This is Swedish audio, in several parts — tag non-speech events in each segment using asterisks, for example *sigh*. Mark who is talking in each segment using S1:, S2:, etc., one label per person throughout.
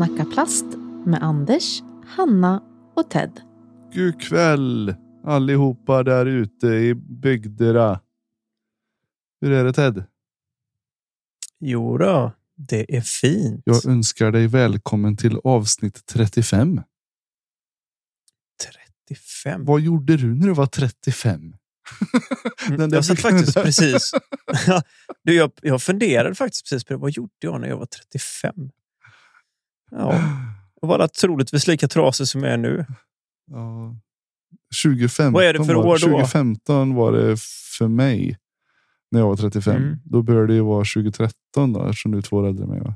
S1: Snacka plast med Anders, Hanna och Ted.
S2: God kväll allihopa där ute i bygderna. Hur är det Ted?
S3: Jo då, det är fint.
S2: Jag önskar dig välkommen till avsnitt 35.
S3: 35.
S2: Vad gjorde du när du var 35?
S3: Mm, *laughs* jag satt faktiskt precis. *laughs* *laughs* du, jag, jag funderade faktiskt precis på det. Vad gjorde jag när jag var 35? Ja, jag var troligtvis lika trasig som jag är nu.
S2: Ja. 2015
S3: Vad är det för år då?
S2: 2015 var det för mig. När jag var 35.
S3: Mm.
S2: Då bör det ju vara 2013 då, eftersom du är två år äldre än mig. Va?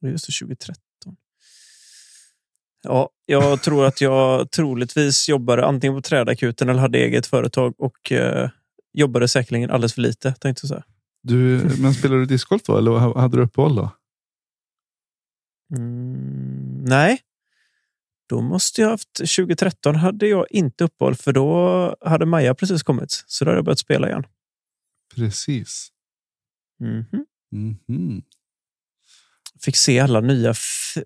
S3: Just det, 2013. Ja, jag *laughs* tror att jag troligtvis jobbade antingen på trädakuten eller hade eget företag och eh, jobbade säkerligen alldeles för lite. Tänkte jag säga.
S2: Du, men spelade du discgolf då? Eller hade du uppehåll då?
S3: Mm, nej, då måste jag haft 2013 hade jag inte uppehåll för då hade Maja precis kommit. Så då hade jag börjat spela igen.
S2: Precis.
S3: Mm -hmm.
S2: Mm -hmm.
S3: Fick se alla nya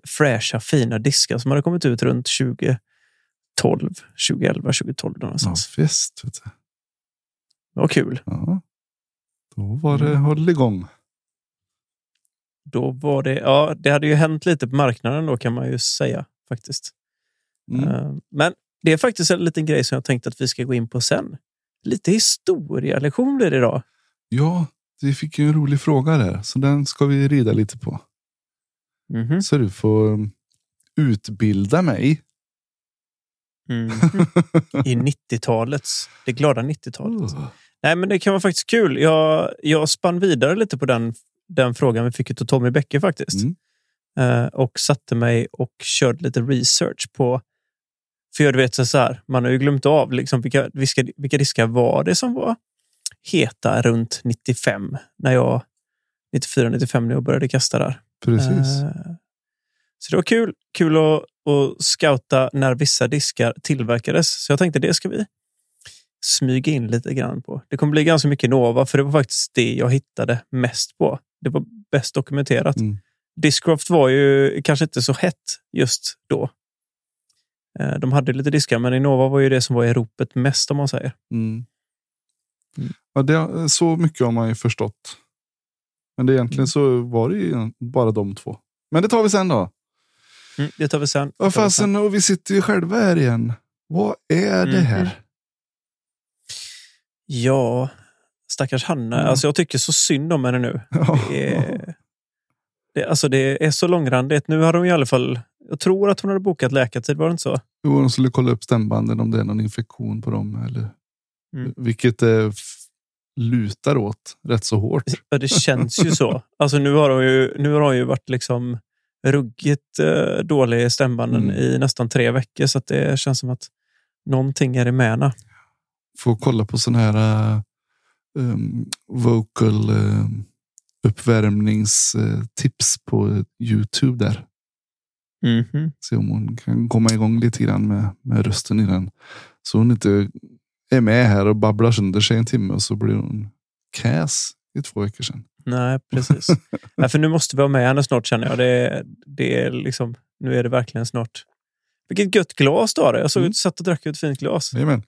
S3: fräscha fina diskar som hade kommit ut runt 2012, 2011, 2012 någonstans.
S2: Ja, du.
S3: Det var kul.
S2: Ja. Då var det mm. håll igång.
S3: Då var det, ja, det hade ju hänt lite på marknaden då kan man ju säga faktiskt. Mm. Men det är faktiskt en liten grej som jag tänkte att vi ska gå in på sen. Lite historielektion blir det idag.
S2: Ja, vi fick ju en rolig fråga där, så den ska vi rida lite på.
S3: Mm -hmm.
S2: Så du får um, utbilda mig.
S3: Mm *laughs* I 90-talets, det glada 90-talet. Oh. Nej, men det kan vara faktiskt kul. Jag, jag spann vidare lite på den, den frågan vi fick av Tommy Bäcke faktiskt.
S2: Mm.
S3: Uh, och satte mig och körde lite research på för jag vet så här, man har ju glömt av liksom vilka, vilka, vilka diskar var det som var heta runt 95 när jag 94, 95 när jag började kasta där.
S2: Precis. Uh,
S3: så det var kul. Kul att, att scouta när vissa diskar tillverkades. Så jag tänkte det ska vi smyga in lite grann på. Det kommer bli ganska mycket Nova, för det var faktiskt det jag hittade mest på. Det var bäst dokumenterat.
S2: Mm.
S3: Discraft var ju kanske inte så hett just då. Eh, de hade lite diskar, men Innova var ju det som var i ropet mest om man säger.
S2: Mm. Mm. Ja, det, så mycket har man ju förstått. Men det, egentligen mm. så var det ju bara de två. Men det tar vi sen då.
S3: Mm, det tar vi sen.
S2: Ja, fasen, och vi sitter ju själva här igen. Vad är det här?
S3: Mm. Ja, stackars Hanna. Alltså, jag tycker så synd om henne nu. Det, är, det, alltså, det är så långrandigt. Nu har de i alla fall jag tror att hon hade bokat läkartid, var det inte så?
S2: Jo, hon skulle kolla upp stämbanden om det är någon infektion på dem. Eller, mm. Vilket det lutar åt rätt så hårt.
S3: Ja, det känns ju så. Alltså, nu har hon ju, nu har hon ju varit liksom ruggigt eh, dålig i stämbanden mm. i nästan tre veckor. Så det känns som att någonting är i mäna.
S2: Får kolla på sån här uh, um, vocal uh, uppvärmningstips på Youtube där.
S3: Mm -hmm.
S2: Se om hon kan komma igång lite grann med, med rösten i den. Så hon inte är med här och babblar sönder sig en timme och så blir hon käs i två veckor sedan.
S3: Nej, precis. *laughs* Nej, för nu måste vi ha med henne snart känner jag. Det, det är liksom, nu är det verkligen snart. Vilket gött glas du har. Jag såg mm. att du satt och drack ur ett fint glas.
S2: Jajamän.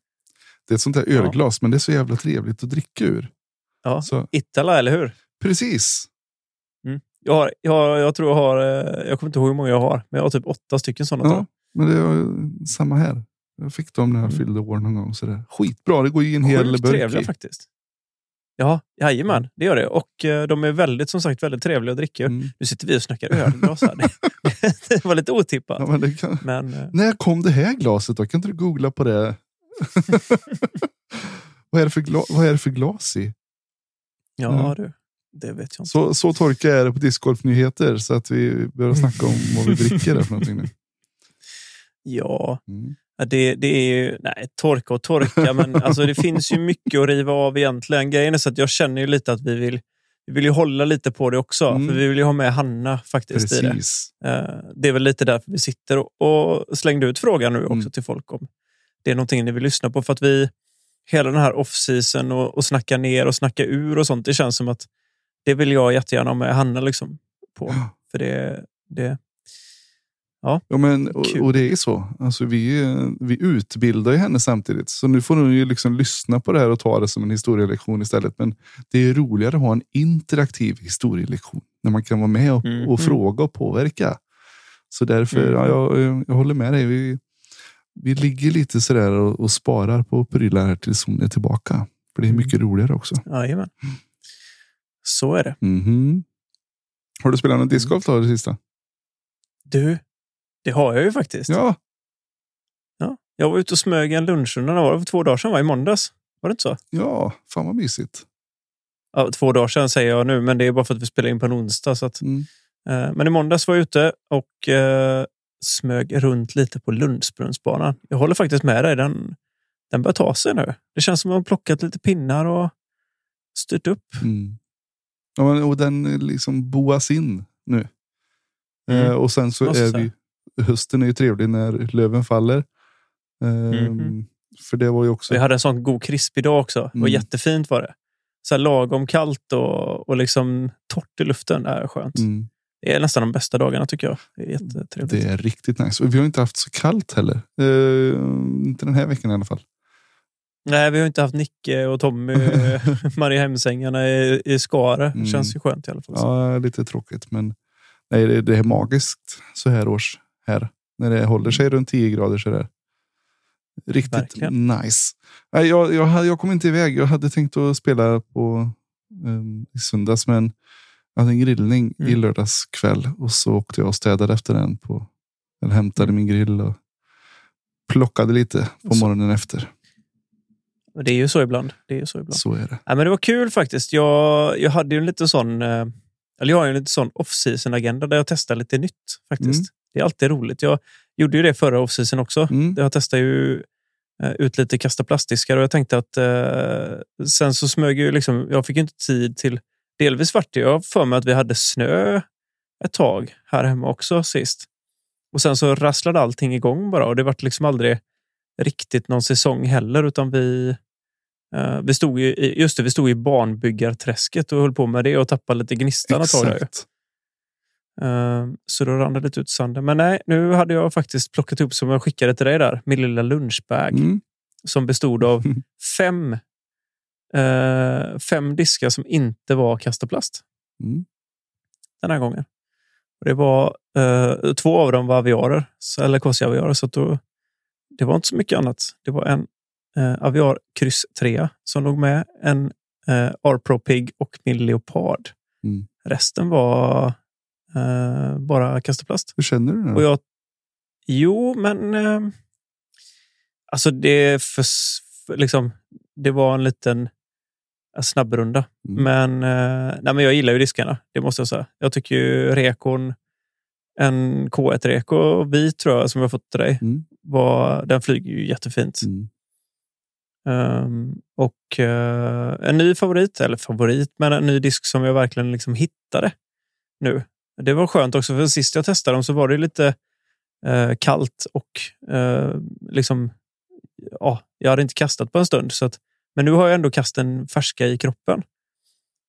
S2: Det är ett sånt här ölglas, ja. men det är så jävla trevligt att dricka ur.
S3: Ja,
S2: så.
S3: Itala, eller hur?
S2: Precis.
S3: Jag, har, jag, jag tror jag har, eh, jag kommer inte ihåg hur många jag har, men jag har typ åtta stycken sådana.
S2: Ja, men det är samma här. Jag fick dem när jag mm. fyllde år någon gång. Så det, skitbra, det går ju en hel burk
S3: trevliga faktiskt. Ja, jajamän, det gör det. Och uh, de är väldigt, som sagt, väldigt trevliga att dricka. Mm. Nu sitter vi och snackar ölglas här. *laughs* *laughs* det var lite otippat.
S2: Ja, men kan...
S3: men, uh...
S2: När kom det här glaset då? Kan inte du googla på det? *laughs* vad, är det för gla... vad är det för glas i?
S3: Ja, du. Det vet jag inte.
S2: Så, så torka är det på discgolfnyheter så att vi börjar snacka om vad vi dricker där för någonting nu. *laughs*
S3: Ja,
S2: mm.
S3: det, det är ju, nej, torka och torka, men alltså, det finns ju mycket att riva av egentligen. Grejen är så att jag känner ju lite att vi vill, vi vill ju hålla lite på det också, mm. för vi vill ju ha med Hanna faktiskt
S2: Precis.
S3: i det. Uh, det är väl lite därför vi sitter och, och slängde ut frågan nu också mm. till folk om det är någonting ni vill lyssna på. För att vi, hela den här off-season och, och snacka ner och snacka ur och sånt, det känns som att det vill jag jättegärna ha med Hanna liksom på. För det, Det,
S2: Ja, men, och, och det är så. Alltså, vi, vi utbildar ju henne samtidigt. Så nu får hon ju liksom lyssna på det här och ta det som en historielektion istället. Men det är roligare att ha en interaktiv historielektion. När man kan vara med och,
S3: Mm,
S2: och
S3: mm.
S2: fråga och påverka. Så därför,
S3: Mm.
S2: ja, jag, jag håller med dig. Vi, vi ligger lite sådär och, och sparar på prylar här tills hon är tillbaka. För det är
S3: Mm.
S2: mycket roligare också.
S3: jajamän. Så är det.
S2: Mhm. Har du spelat någon discgolf då det sista?
S3: Du, det har jag ju faktiskt.
S2: Ja,
S3: Ja. Jag var ute och smög en lunchrunda. Det var för två dagar sedan, va? i måndags. Var det inte så?
S2: ja, fan vad mysigt.
S3: Ja, två dagar sedan säger jag nu, men det är bara för att vi spelar in på en onsdag. Så att,
S2: Mm.
S3: eh, men i måndags var jag ute och eh, smög runt lite på Lundsbrunnsbanan. Jag håller faktiskt med dig. Den, den börjar ta sig nu. Det känns som att man plockat lite pinnar och styrt upp.
S2: Mm. Ja, men, och den eh, liksom boas in nu.
S3: Mm.
S2: Eh, och sen så
S3: Måste
S2: är vi, hösten är ju trevlig när löven faller. Ehm,
S3: Mhm.
S2: För det var ju också...
S3: Vi hade en sån god krisp idag också. Det var
S2: Mm.
S3: jättefint var det. Så lagom kallt och, och liksom torrt i luften. Det är skönt.
S2: Mm,
S3: Det är nästan de bästa dagarna tycker jag. Det är jättetrevligt.
S2: det är riktigt nice. Och vi har inte haft så kallt heller. Eh, inte den här veckan i alla fall.
S3: Nej, vi har inte haft Nicke och Tommy, *laughs* Mariehemsängarna i, i Skara. Det
S2: Mm.
S3: känns ju skönt i alla fall.
S2: Ja, lite tråkigt. Men nej, det, det är magiskt så här års här. När det håller sig runt 10 grader så där. Riktigt
S3: Verkligen.
S2: nice. Nej, jag, jag, jag kom inte iväg. Jag hade tänkt att spela på um, i söndags, men jag hade en grillning i
S3: Mm.
S2: lördags kväll och så åkte jag och städade efter den. På, eller hämtade
S3: Mm.
S2: min grill och plockade lite på morgonen efter.
S3: Det är ju så ibland. Det är ju så ibland.
S2: Så är det.
S3: Ja, men det var kul faktiskt. Jag, jag hade ju en liten sån, eh, eller jag har ju en liten sån off-season agenda där jag testar lite nytt faktiskt.
S2: Mm.
S3: Det är alltid roligt. Jag gjorde ju det förra off-season också.
S2: Mm.
S3: Jag testade ju eh, ut lite kasta plastdiskar och jag tänkte att eh, sen så smög ju liksom, jag fick inte tid till, delvis vart det jag för mig att vi hade snö ett tag här hemma också sist. Och sen så rasslade allting igång bara och det vart liksom aldrig riktigt någon säsong heller utan vi eh, vi stod ju i, just det, vi stod i barnbyggarträsket och höll på med det och tappade lite gnistan ett tag. Eh, så då rann det lite ut sanden. Men nej, nu hade jag faktiskt plockat ihop som jag skickade till dig där, min lilla lunchbag
S2: Mm.
S3: som bestod av *laughs* fem, eh, fem diskar som inte var kastaplast
S2: Mm.
S3: den här gången. Och det var, eh, två av dem var aviarer, eller kvassiaviarer, så då, det var inte så mycket annat. Det var en eh, aviar kryss 3 som låg med, en eh, R-Pro Pig och min leopard.
S2: Mm.
S3: Resten var eh, bara kastaplast.
S2: Hur känner du nu?
S3: Jag, jo, men eh, alltså det, för, liksom, det var en liten eh, snabbrunda.
S2: Mm.
S3: Men, eh, nej, men jag gillar ju diskarna, det måste jag säga. Jag tycker ju rekon, en K1-reko vit tror jag som jag fått till dig,
S2: Mm.
S3: var, den flyger ju jättefint.
S2: Mm.
S3: Ehm, och eh, en ny favorit, eller favorit, men en ny disk som jag verkligen liksom hittade nu. Det var skönt också, för sist jag testade dem så var det lite eh, kallt och eh, liksom, ja, jag hade inte kastat på en stund. Så att, men nu har jag ändå kasten färska i kroppen.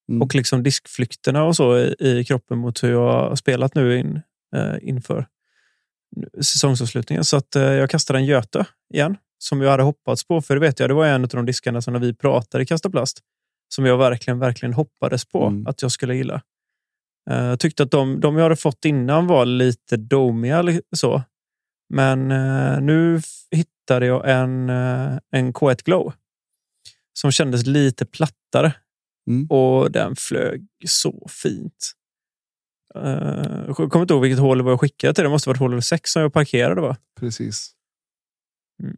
S2: Mm.
S3: Och liksom diskflykterna och så i, i kroppen mot hur jag har spelat nu in, eh, inför säsongsavslutningen. Så att eh, jag kastade en Göte igen, som jag hade hoppats på. För det vet jag, det var en av de diskarna som när vi pratade i Kasta Plast, som jag verkligen, verkligen hoppades på
S2: Mm.
S3: att jag skulle gilla. Eh, Jag tyckte att de, de jag hade fått innan var lite domiga. Så. Men eh, nu hittade jag en, eh, en K1 Glow som kändes lite plattare.
S2: Mm.
S3: Och den flög så fint. Uh, jag kommer inte ihåg vilket hål det var jag skickade till. Det måste varit hål 6 som jag parkerade. Va?
S2: Precis.
S3: Mm.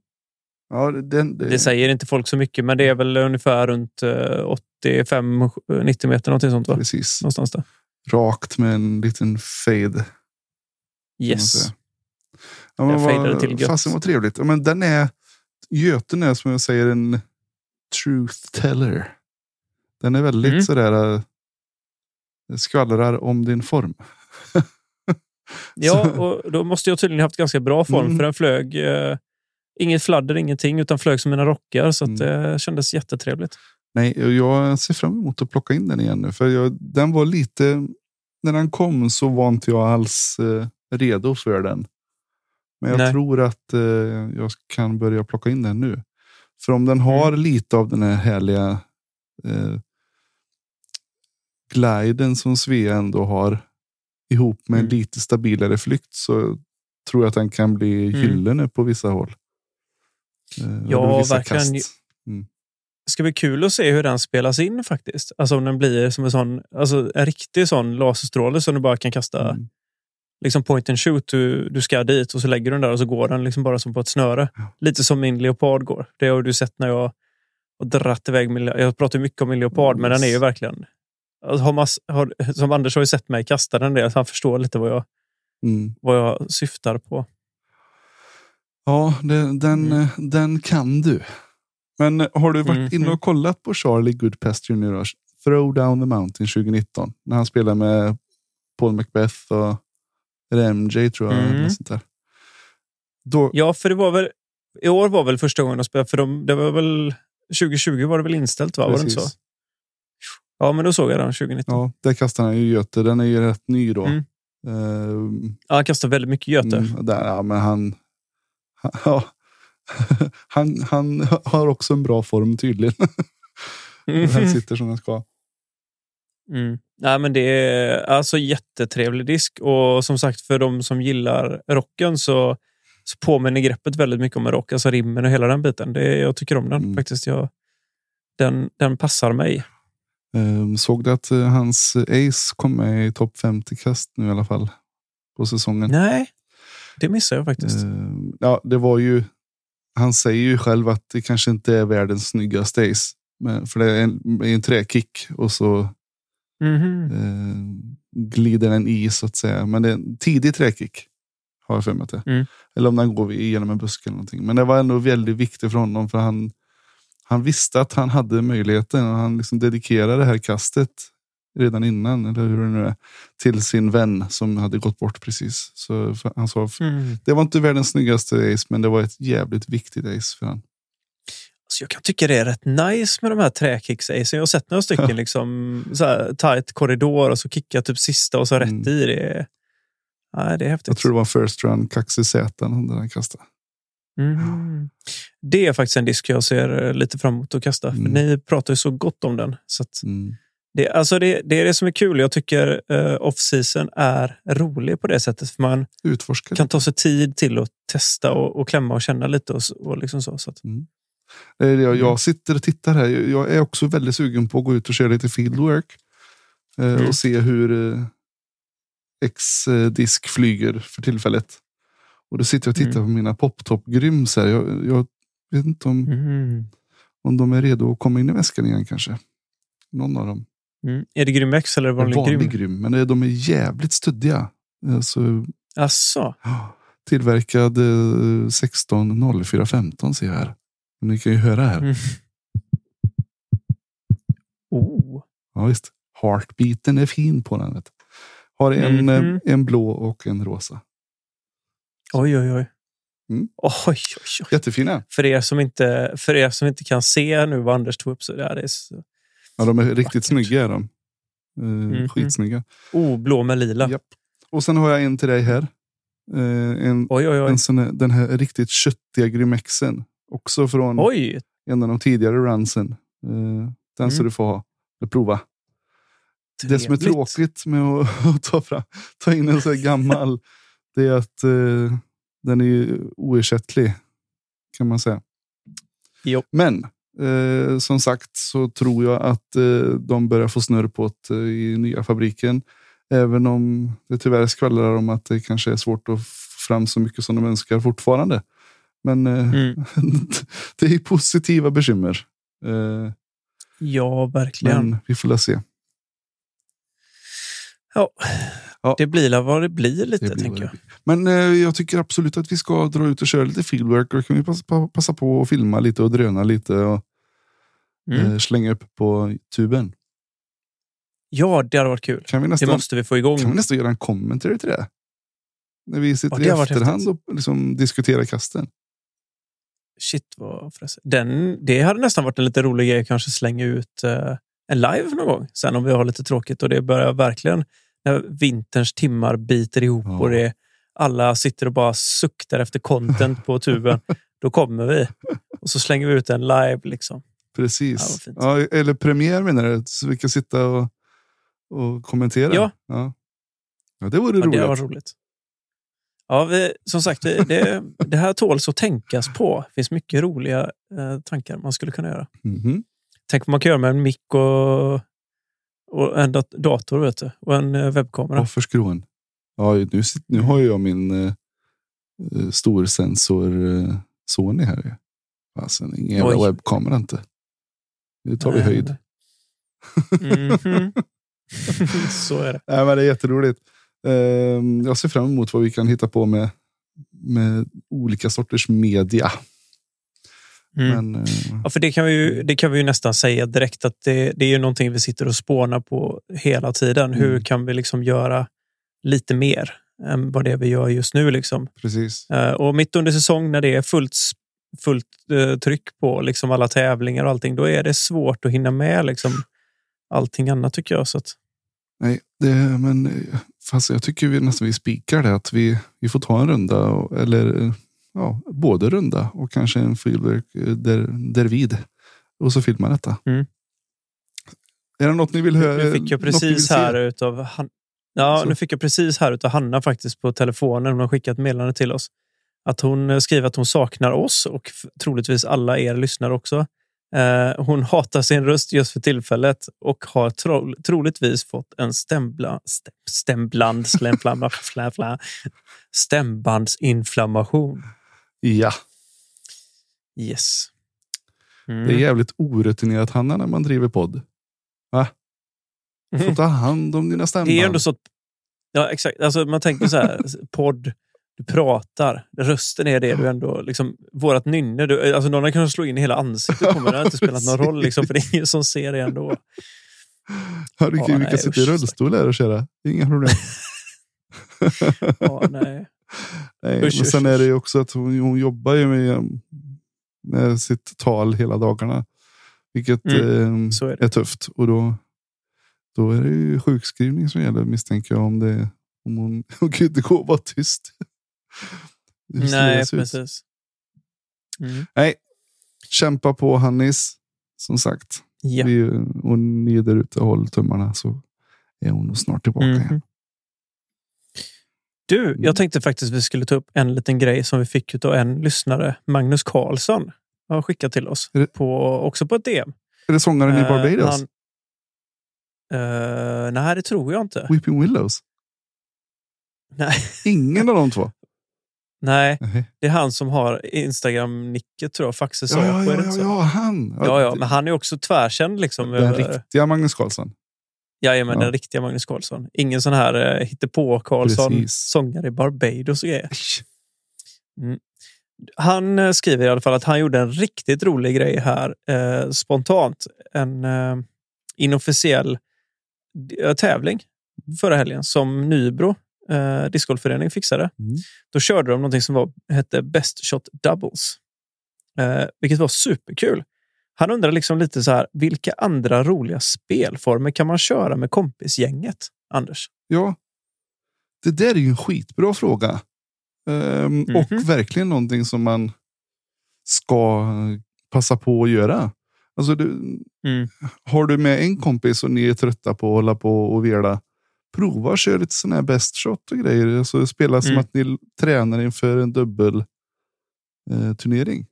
S2: Ja, den, det,
S3: Det säger inte folk så mycket, men det är väl ungefär runt eh, 85-90 meter. Någonting sånt, va?
S2: precis.
S3: Någonstans där.
S2: Rakt med en liten fade.
S3: Yes.
S2: Ja, men
S3: Jag
S2: vad,
S3: till gött.
S2: Fasen vad trevligt. Ja, men den är, Göten är som jag säger en truth teller. Den är väldigt
S3: Mm.
S2: sådär, äh, skvallrar om din form. *laughs*
S3: Ja, och då måste jag tydligen haft ganska bra form,
S2: Mm.
S3: för den flög eh, inget fladder, ingenting, utan flög som mina rockar. Så att,
S2: Mm.
S3: det kändes jättetrevligt.
S2: Nej, jag ser fram emot att plocka in den igen nu. För jag, den var lite när den kom så var inte jag alls eh, redo för den. Men jag
S3: Nej.
S2: tror att eh, jag kan börja plocka in den nu. För om den har
S3: Mm.
S2: lite av den här härliga eh, gliden som Svea ändå har ihop med en
S3: Mm.
S2: lite stabilare flykt så tror jag att den kan bli
S3: Mm.
S2: gyllene på vissa håll. Eh,
S3: Ja,
S2: vissa
S3: verkligen.
S2: kast.
S3: Det ska bli kul att se hur den spelas in faktiskt. Alltså om den blir som en sån, alltså en riktig sån laserstråle som du bara kan kasta
S2: Mm.
S3: Liksom point and shoot. Du, du ska dit och så lägger du den där och så går den liksom bara som på ett snöre.
S2: Ja.
S3: Lite som min leopard går. Det har du sett när jag har dratt iväg min, Jag pratar mycket om min leopard, men den är ju verkligen... Alltså, har mass, har, som Anders har ju sett mig kasta den där, så han förstår lite vad jag,
S2: Mm.
S3: vad jag syftar på.
S2: Ja, det, den,
S3: Mm.
S2: eh, den kan du. Men eh, har du varit
S3: Mhm.
S2: inne och kollat på Charlie Goodpasture nu då? Throw Down the Mountain 2019. När han spelar med Paul Macbeth och är det MJ tror jag.
S3: Mm.
S2: Sånt där. Då,
S3: Ja, för det var väl... I år var väl första gången de spelade, för de, det var väl... 2020 var det väl inställt, va? Var det inte så? Ja, men då såg jag den 2019.
S2: Ja, där kastar han ju Göte. Den är ju rätt ny då.
S3: Mm.
S2: Ehm,
S3: Ja, han kastade väldigt mycket Göte.
S2: mm, där, ja, men han, *laughs* ja, han, han har också en bra form tydligen.
S3: Mm. *laughs*
S2: Han sitter som den ska.
S3: Mm. Nej, men det är alltså jättetrevlig disk och som sagt för de som gillar rocken så, så påminner greppet väldigt mycket om en rock. Alltså rimmen och hela den biten. Det, jag tycker om den
S2: Mm.
S3: faktiskt. Jag, den, den passar mig.
S2: Ehm, såg du att eh, hans Ace kom med i topp 50 kast nu i alla fall? På säsongen.
S3: Nej, det missar jag faktiskt.
S2: Ehm, ja, det var ju. Han säger ju själv att det kanske inte är världens snyggaste Ace. Men, för det är en, en träkick och så
S3: Mhm.
S2: eh, glider den i så att säga. Men det är en tidig träkick. Har jag för mig att det.
S3: Mm.
S2: Eller om den går igenom en buske eller någonting. Men det var ändå väldigt viktigt för honom. För han, han visste att han hade möjligheten. Och han liksom dedikerade det här kastet redan innan. Eller hur det nu är. Till sin vän som hade gått bort precis. Så han sa
S3: Mm.
S2: det var inte världens snyggaste ace. Men det var ett jävligt viktigt ace för honom.
S3: Så jag kan tycka det är rätt nice med de här träkicks. Jag har sett några stycken liksom, så här, tight korridor och så kicka typ sista och så rätt
S2: Mm.
S3: i. Det nej, det är häftigt.
S2: Jag tror det var first run när han kastade.
S3: Mm. Det är faktiskt en disk jag ser eh, lite fram emot att kasta. För
S2: Mm.
S3: ni pratar ju så gott om den. Så
S2: Mm.
S3: det, alltså det, det är det som är kul. Jag tycker uh, off-season är rolig på det sättet. För man
S2: Utforskade.
S3: kan ta sig tid till att testa och, och klämma och känna lite. Och, och liksom så, så att,
S2: det Jag,
S3: Mm.
S2: jag sitter och tittar här. Jag är också väldigt sugen på att gå ut och köra lite fieldwork. Eh,
S3: Mm.
S2: Och se hur eh, X-disk flyger för tillfället. Och då sitter jag och tittar
S3: Mm.
S2: på mina poptop-gryms här. Jag, jag vet inte om,
S3: mm.
S2: om de är redo att komma in i väskan igen kanske. Någon av dem.
S3: Mm. Är det Grym X eller vanlig,
S2: vanlig
S3: Grym?
S2: grym. Men de är jävligt stöddiga. Alltså,
S3: Asså?
S2: tillverkad eh, 16 04 15 ser jag här. Ni kan ju höra här.
S3: Mm. Oh.
S2: Ja, visst. Heartbeaten är fin på den. Vet. Har en,
S3: Mhm.
S2: en blå och en rosa.
S3: Oj, oj, oj.
S2: Mm.
S3: Oj, oj, oj.
S2: Jättefina.
S3: För er, som inte, för er som inte kan se nu vad Anders tog upp så där, det är så,
S2: Ja, de är riktigt
S3: Vackert.
S2: snygga. Är de. Eh,
S3: Mhm.
S2: Skitsnygga.
S3: oh, blå med lila.
S2: Japp. Och sen har jag en till dig här. Eh, en,
S3: Oj, oj, oj.
S2: en sån här, den här riktigt köttiga Grymexen. Också från
S3: Oj,
S2: en av de tidigare runsen. Eh, den ska
S3: Mm.
S2: du få ha. Prova. Det som är
S3: trevligt.
S2: tråkigt med *laughs* att, ta, fram, ta in en så här gammal, det är att eh, den är oersättlig. Kan man säga.
S3: Jo.
S2: Men eh, som sagt så tror jag att eh, de börjar få snurr på det eh, i nya fabriken. Även om det tyvärr skvallrar om att det kanske är svårt att få fram så mycket som de önskar fortfarande. Men eh,
S3: Mm. *laughs*
S2: det är positiva bekymmer. Eh,
S3: Ja, verkligen.
S2: men vi får la se.
S3: Ja.
S2: Ja.
S3: Det blir vad det blir lite,
S2: Det blir
S3: tänker jag.
S2: det. Men eh, jag tycker absolut att vi ska dra ut och köra lite fieldwork. Och kan vi passa på, passa på att filma lite och dröna lite och
S3: Mm.
S2: eh, slänga upp på tuben.
S3: Ja, det hade varit kul.
S2: Kan vi
S3: Det
S2: nästan,
S3: måste vi få igång.
S2: kan vi nästan göra en commentary till det? När vi sitter
S3: Ja, det
S2: i efterhand och liksom diskuterar kasten.
S3: Shit, vad. Den, det hade nästan varit en lite rolig grej kanske slänga ut eh, en live någon gång. Sen om vi har lite tråkigt och det börjar verkligen när vinterns timmar biter ihop
S2: Ja.
S3: och det, alla sitter och bara suktar efter content på tuben. *laughs* Då kommer vi och så slänger vi ut en live. liksom. Ja,
S2: Precis.
S3: fint.
S2: Ja, eller premiär menar du? Så vi kan sitta och, och kommentera?
S3: Ja.
S2: ja. Ja, det vore
S3: Ja,
S2: roligt.
S3: det var roligt. Ja, vi, som sagt, det, det, här tåls att tänkas på. Det finns mycket roliga eh, tankar man skulle kunna göra.
S2: Mhm.
S3: Tänk vad man kan göra med en mick och, och en dat- dator vet du, och en eh, webbkamera.
S2: Varför skrån? Ja, nu, nu har jag min eh, eh, storsensor eh, Sony här. Fasen, ingen jävla
S3: Oj.
S2: webbkamera inte. Nu tar vi höjd.
S3: Mhm. *laughs* *laughs* Så är det.
S2: Nej, men det är jätteroligt. Ehm, jag ser fram emot vad vi kan hitta på med, med olika sorters media.
S3: Mm.
S2: Men, eh,
S3: Ja, för det kan, vi ju, det kan vi nästan säga direkt att det, det är ju någonting vi sitter och spånar på hela tiden. Hur
S2: Mm.
S3: kan vi liksom göra lite mer än vad det är vi gör just nu? Liksom?
S2: precis.
S3: Eh, Och mitt under säsong när det är fullt, fullt eh, tryck på liksom alla tävlingar och allting, då är det svårt att hinna med liksom allting annat tycker jag. Så att,
S2: Nej, det, men fast jag tycker vi nästan vi spikar det att vi, vi får ta en runda och, eller ja, både runda och kanske en fieldwork eh, där, där vid. Och så filma detta.
S3: Mm.
S2: Är det något ni vill höra?
S3: nu fick jag precis här utav Han- Ja,
S2: Så.
S3: nu fick jag precis här utav Hanna faktiskt på telefonen. Hon har skickat meddelande till oss. Att hon eh, skriver att hon saknar oss och troligtvis alla er lyssnare också. Eh, hon hatar sin röst just för tillfället och har tro, troligtvis fått en stämbla, stäm, stämbland, slämflamma, *laughs* flä, stämbandsinflammation.
S2: Ja,
S3: Yes. Mm.
S2: det är jävligt orutinerat Hanna när man driver podd. Va? Du får ta hand om dina stämband.
S3: Det är ändå så att, ja, exakt. Alltså, man tänker så här, *laughs* podd, du pratar, rösten är det du ändå, liksom, vårat nynne, du, alltså någon kunnat slå in i hela ansiktet på mig, det har inte spelat någon roll, liksom, för det är ingen som ser det ändå.
S2: Ja, du,
S3: Ja,
S2: kan- vi kan sitta i rullstol här och köra. Inga problem. *laughs*
S3: Ja, nej.
S2: Nej,
S3: Usch,
S2: men sen är det ju också att hon, hon jobbar ju med, med sitt tal hela dagarna. Vilket
S3: Mm,
S2: eh,
S3: är
S2: är tufft. Och då, då är det ju sjukskrivning som gäller misstänker jag. Om, det, om hon, hon kan ju inte gå och vara tyst.
S3: Nej, precis. Mm.
S2: Nej, kämpa på Hannis. Som sagt,
S3: Ja.
S2: vi, och ni där ute håll tummarna så är hon nog snart tillbaka
S3: Mhm.
S2: igen.
S3: Du,
S2: Mm.
S3: jag tänkte faktiskt vi skulle ta upp en liten grej som vi fick av en lyssnare, Magnus Karlsson, har skickat till oss, på, också på ett DM.
S2: Är det sångaren i
S3: Eh,
S2: Barbados?
S3: han- Eh, nej, det tror jag inte.
S2: Weeping Willows?
S3: Nej.
S2: Ingen av de två? *laughs*
S3: Nej,
S2: Nej.
S3: det är han som har Instagram-nicket tror jag. Faxe
S2: Ja, ja, ja, ja, han.
S3: Ja, ja, men han är också tvärkänd. Liksom,
S2: Den
S3: över,
S2: riktiga Magnus Karlsson.
S3: jajamän,
S2: Ja.
S3: den riktiga Magnus Karlsson. Ingen sån här hittepå-Karlsson,
S2: Precis.
S3: sångare i Barbados och grejer. Han eh, skriver i alla fall att han gjorde en riktigt rolig grej här eh, spontant. En eh, inofficiell eh, tävling förra helgen som Nybro eh, discgolfförening fixade.
S2: Mm.
S3: Då körde de någonting som var, hette Best Shot Doubles. Eh, vilket var superkul. Han undrar liksom lite så här, vilka andra roliga spelformer kan man köra med kompisgänget? Anders?
S2: Ja, det där är ju en skitbra fråga. Ehm,
S3: Mhm.
S2: Och verkligen någonting som man ska passa på att göra. Alltså, du,
S3: Mm.
S2: har du med en kompis och ni är trötta på att hålla på och vela. Prova att köra lite sån här best shot och grejer. Alltså, spela som
S3: Mm.
S2: att ni tränar inför en dubbel eh, turnering.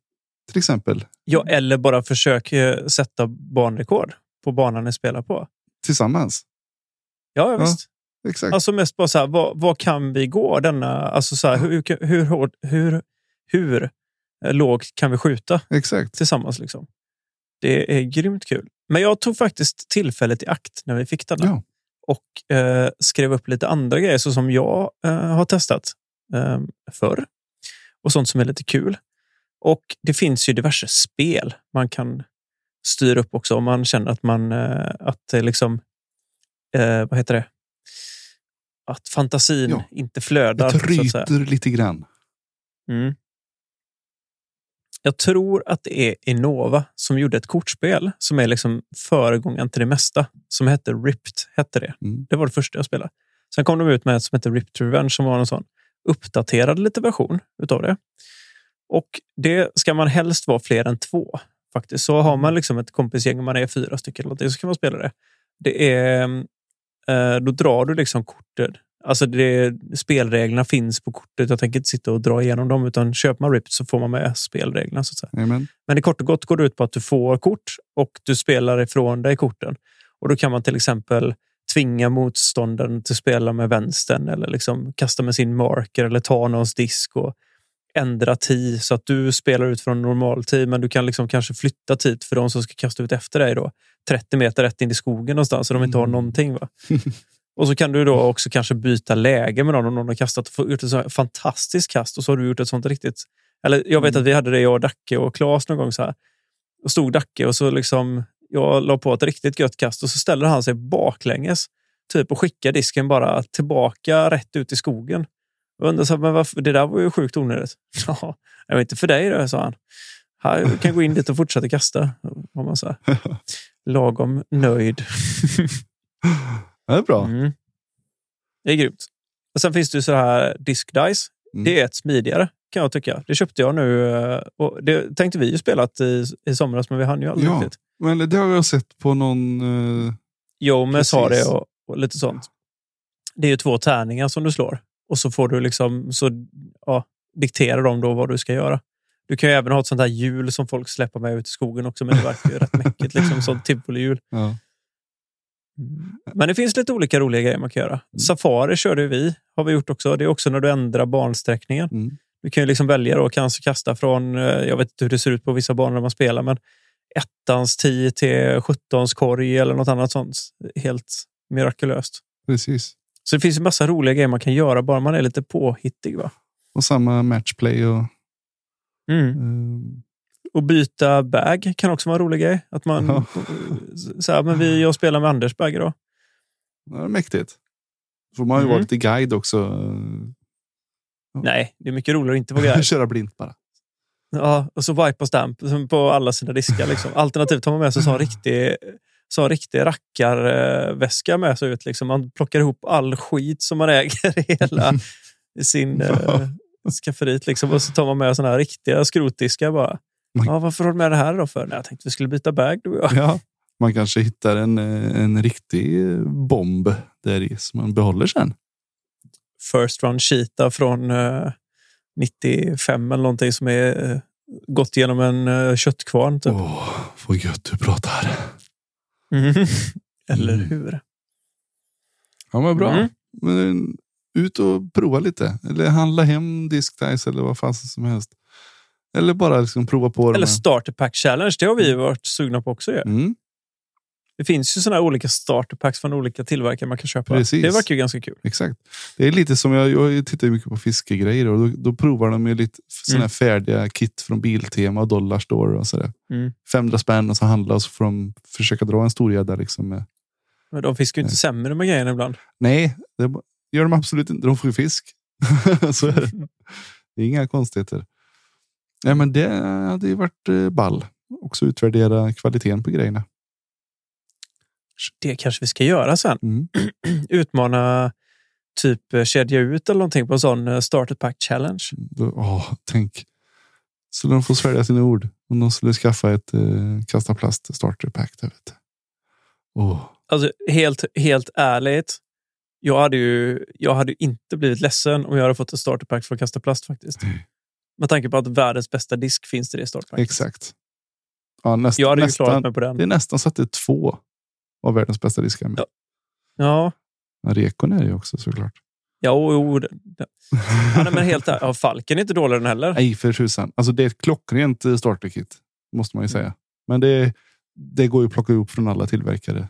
S2: Till exempel.
S3: Ja, eller bara försök eh, sätta banrekord på banan ni spelar på.
S2: Tillsammans.
S3: Ja, ja
S2: Ja.
S3: visst.
S2: Exakt.
S3: Alltså mest bara så här, vad, vad kan vi gå denna... Alltså så här, hur, hur, hård, hur, hur eh, lågt kan vi skjuta
S2: Exakt.
S3: tillsammans? Liksom? Det är grymt kul. Men jag tog faktiskt tillfället i akt när vi fick denna
S2: Ja.
S3: Och eh, skrev upp lite andra grejer så som jag eh, har testat eh, förr och sånt som är lite kul. Och det finns ju diverse spel man kan styra upp också om man känner att man eh, att liksom eh, vad heter det? Att fantasin
S2: Ja.
S3: inte flödar.
S2: Det
S3: Så att säga.
S2: ryter lite grann.
S3: Mm. Jag tror att det är Innova som gjorde ett kortspel som är liksom föregångaren till det mesta. Som hette Ripped. Hette det.
S2: Mm.
S3: det var det första jag spelade. Sen kom de ut med ett som heter Ripped Revenge som var en sån uppdaterad lite version utav det. Och det ska man helst vara fler än två. Faktiskt. Så har man liksom ett kompisgäng, man är fyra stycken, eller så kan man spela det. det är, eh, då drar du liksom kortet. Alltså det, spelreglerna finns på kortet. Jag tänker inte sitta och dra igenom dem, utan köper man Ripped så får man med spelreglerna. Så. Men det kort och gott går det ut på att du får kort och du spelar ifrån dig korten. Och då kan man till exempel tvinga motståndaren till att spela med vänstern eller liksom kasta med sin marker eller ta någons disk och ändra tid så att du spelar ut från normal tid. Men du kan liksom kanske flytta tid för de som ska kasta ut efter dig då 30 meter rätt in i skogen någonstans så de inte har
S2: Mm.
S3: någonting. Va? *laughs* Och så kan du då också kanske byta läge med någon om någon har kastat och gjort ett så fantastiskt kast och så har du gjort ett sånt riktigt. Eller jag vet
S2: Mm.
S3: att vi hade det, jag Dacke och Claes någon gång så här. Och stod Dacke och så liksom jag la på ett riktigt gött kast och så ställer han sig baklänges typ och skickar disken bara tillbaka rätt ut i skogen. Jag undrar så här, men varför, det där var ju sjukt onödigt. *laughs* Ja, jag vet inte för dig då, sa han. Här, du kan gå in dit och fortsätta kasta. Var man så här, *laughs* lagom nöjd. *laughs*
S2: Det är bra.
S3: Mm. Det är grymt. Och sen finns det ju så här Disc Dice.
S2: Mm.
S3: Det är ett smidigare kan jag tycka. Det köpte jag nu. eh, Och det tänkte vi ju spelat i, i somras, men vi hann ju aldrig
S2: Ja.
S3: riktigt.
S2: Men det har jag sett på någon... eh,
S3: Jomes har det
S2: Precis.
S3: och, och lite sånt. Det är ju två tärningar som du slår och så får du liksom så ja, dikterar de då vad du ska göra. Du kan ju även ha ett sånt här hjul som folk släpper med ut i skogen också, men det verkar ju rätt *laughs* mäckigt. Liksom, sånt tivolihjul.
S2: ja.
S3: Men det finns lite olika roliga grejer man kan göra. Safari körde vi, har vi gjort också. Det är också när du ändrar bansträckningen.
S2: Mm.
S3: Du kan ju liksom välja och kanske kasta från, eh, jag vet inte hur det ser ut på vissa banor när man spelar, men ettans 10 till 17 korg eller något annat sånt. Helt mirakulöst.
S2: Precis.
S3: Så det finns en massa roliga grejer man kan göra bara man är lite påhittig. Va?
S2: Och samma matchplay. Och,
S3: Mm.
S2: eh,
S3: Och byta bag kan också vara en rolig grej. Att man,
S2: Ja.
S3: så här, men vi, jag spelar med Anders bag idag.
S2: det är mäktigt. Får man ju vara
S3: Mm.
S2: lite guide också.
S3: Nej, det är mycket roligare att inte vara guide. *laughs*
S2: Köra blint bara.
S3: Ja, och så wipe och stamp på alla sina diskar. Liksom. Alternativt tar man med sig så en riktig, så en riktig rackarväska med sig ut. Liksom. Man plockar ihop all skit som man äger i hela *laughs* sin eh, skafferit. Liksom. Och så tar man med såna här riktiga skrotdiskar bara.
S2: Man-
S3: Ja, varför har du med det här då för? Nej, jag tänkte vi skulle byta bag du och jag.
S2: Ja. Man kanske hittar en, eh, en riktig bomb där i som man behåller sen.
S3: First Run Cheetah från eh, 95 eller någonting som är eh, gått genom en eh, köttkvarn. Typ.
S2: Åh, vad gött du pratar.
S3: Mhm. *laughs* Eller
S2: Mm.
S3: hur?
S2: Ja, men bra.
S3: Mm.
S2: Men, ut och prova lite. Eller handla hem diskdice eller vad fan som helst. Eller bara liksom prova på
S3: Eller. Starter Pack Challenge. Det har vi varit sugna på också. Ju.
S2: Mm,
S3: Det finns ju här olika starter packs från olika tillverkare man kan köpa.
S2: Precis.
S3: Det verkar ju ganska kul.
S2: exakt. Det är lite som jag, jag tittar mycket på fiskegrejer och då, då provar de ju lite här
S3: Mm.
S2: färdiga kit från Biltema och Dollar Store och sådär.
S3: Mm.
S2: 500 spänn och så handla och så får de försöka dra en stor gädda liksom. med-
S3: Men de fiskar ju inte sämre med grejerna ibland.
S2: Nej, det gör de absolut inte. De får ju fisk. *laughs* så är det. Det är inga konstigheter. Nej, men det hade ju varit eh, ball. Också utvärdera kvaliteten på grejerna.
S3: Det kanske vi ska göra sen.
S2: Mm. *clears throat*
S3: Utmana typ eh, kedja ut eller någonting på en sån eh, starter pack challenge.
S2: Åh, tänk. Så de får svälja sina ord. Om de skulle skaffa ett eh, kasta plast starter pack. Där, vet. Åh,
S3: Alltså helt, helt ärligt. Jag hade ju jag hade inte blivit ledsen om jag hade fått ett starter pack för att kasta plast faktiskt.
S2: Nej.
S3: Med tanke på att världens bästa disk finns i det starterpacket.
S2: exakt. Ja, näst,
S3: Jag hade ju
S2: nästan,
S3: klarat mig på den.
S2: det är nästan så att det är två av världens bästa diskar. Med.
S3: Ja. Ja,
S2: Men Rekon är det ju också såklart.
S3: ja o, o, det- det- ja, nej, men helt. Ja, Falken är inte dålig den heller.
S2: Nej, för tusan. Alltså det är ett klockrent eh, starterkit. Måste man ju säga. Men det, det går ju att plocka ihop från alla tillverkare.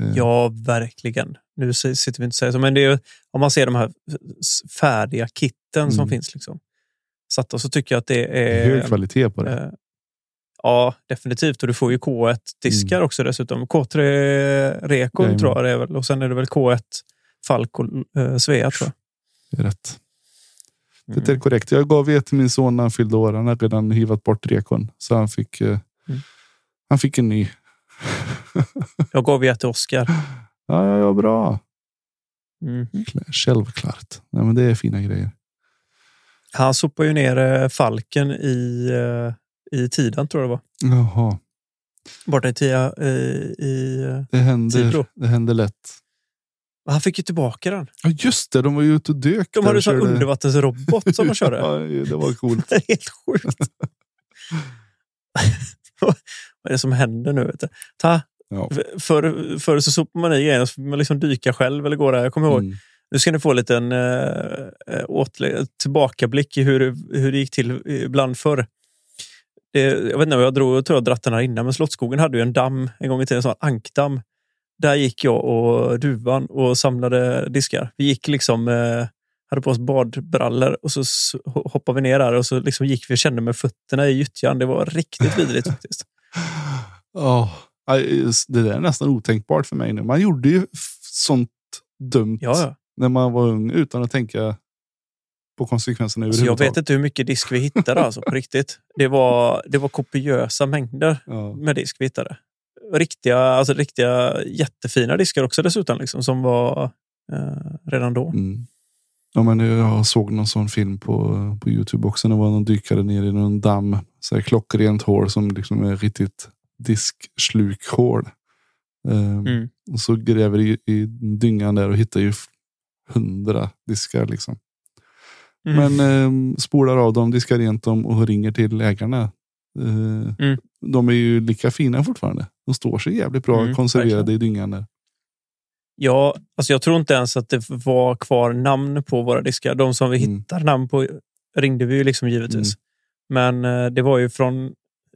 S2: Eh,
S3: Ja, verkligen. Nu sitter vi inte och säger så, men det är, ju- om man ser de här färdiga kitten som
S2: Mm.
S3: finns. Liksom, satta så tycker jag att det
S2: det är hög kvalitet på det.
S3: eh, ja, definitivt. Och du får ju K1-diskar också dessutom. K3 Rekon
S2: Jajamän.
S3: tror jag det är väl. Och sen är det väl K1 Falk och eh, Svea tror
S2: Det är rätt.
S3: jag.
S2: Det är korrekt. Jag gav det till min son när han fyllde år. Han hade redan hivat bort rekon. Så han fick, eh,
S3: Mm.
S2: han fick en ny. *laughs*
S3: Jag gav ett till Oskar.
S2: Ja, ja, ja, bra. Klä- Självklart. Nej, men det är fina grejer.
S3: Han sopade ju ner eh, Falken i, eh, i Tidan, tror jag det var.
S2: Jaha.
S3: Borta i Tia. eh, i, eh,
S2: Det händer,
S3: Tibro.
S2: det händer lätt.
S3: han fick ju tillbaka den.
S2: Ja just det, de var ju ute och dök.
S3: De hade en
S2: körde-
S3: undervattensrobot som de körde. *laughs*
S2: Ja, det var coolt. *laughs*
S3: Det är helt sjukt. *laughs* Vad är det som händer nu? Vet du? Ta,
S2: Ja.
S3: förr, så sopade man i grejerna så man liksom dyka själv eller gå där. Jag kommer ihåg.
S2: Mm.
S3: Nu ska ni få en liten eh, eh, tillbakablick i hur, hur det gick till ibland förr. Det, jag vet inte om jag drog, jag tror jag dratt den här innan, men Slottsskogen hade ju en damm en gång i tiden, en sån ankdamm. Där gick jag och duvan och samlade diskar. Vi gick liksom, eh, hade på oss badbrallor och så hoppade vi ner där och så liksom gick vi och kände med fötterna i gyttjan. Det var riktigt vidrigt faktiskt. *laughs*
S2: Aj, det där är nästan otänkbart för mig nu. Man gjorde ju sånt dumt
S3: Ja, ja.
S2: När man var ung utan att tänka på konsekvenserna
S3: Så jag vet inte hur mycket disk vi hittade alltså, på riktigt. Det var, det var kopiösa mängder.
S2: Ja.
S3: med disk vi hittade. Riktiga, alltså riktiga jättefina diskar också dessutom, liksom, som var eh, redan då.
S2: Mm. Ja, men jag såg någon sån film på, på Youtube också. Det var någon dykare ner i någon damm. Så här klockrent hål som liksom är riktigt disksluk-hål. Ehm,
S3: Mm.
S2: Och så gräver i, i dyngan där och hittar ju hundra diskar. Liksom.
S3: Mm.
S2: Men ehm, spolar av dem, diskar rent dem och ringer till ägarna. Eh,
S3: Mm.
S2: De är ju lika fina fortfarande. De står sig jävligt bra
S3: Mm,
S2: konserverade
S3: verkligen.
S2: i dyngan där.
S3: Ja, alltså jag tror inte ens att det var kvar namn på våra diskar. De som vi
S2: Mm.
S3: hittar namn på ringde vi ju liksom givetvis. Men eh, det var ju från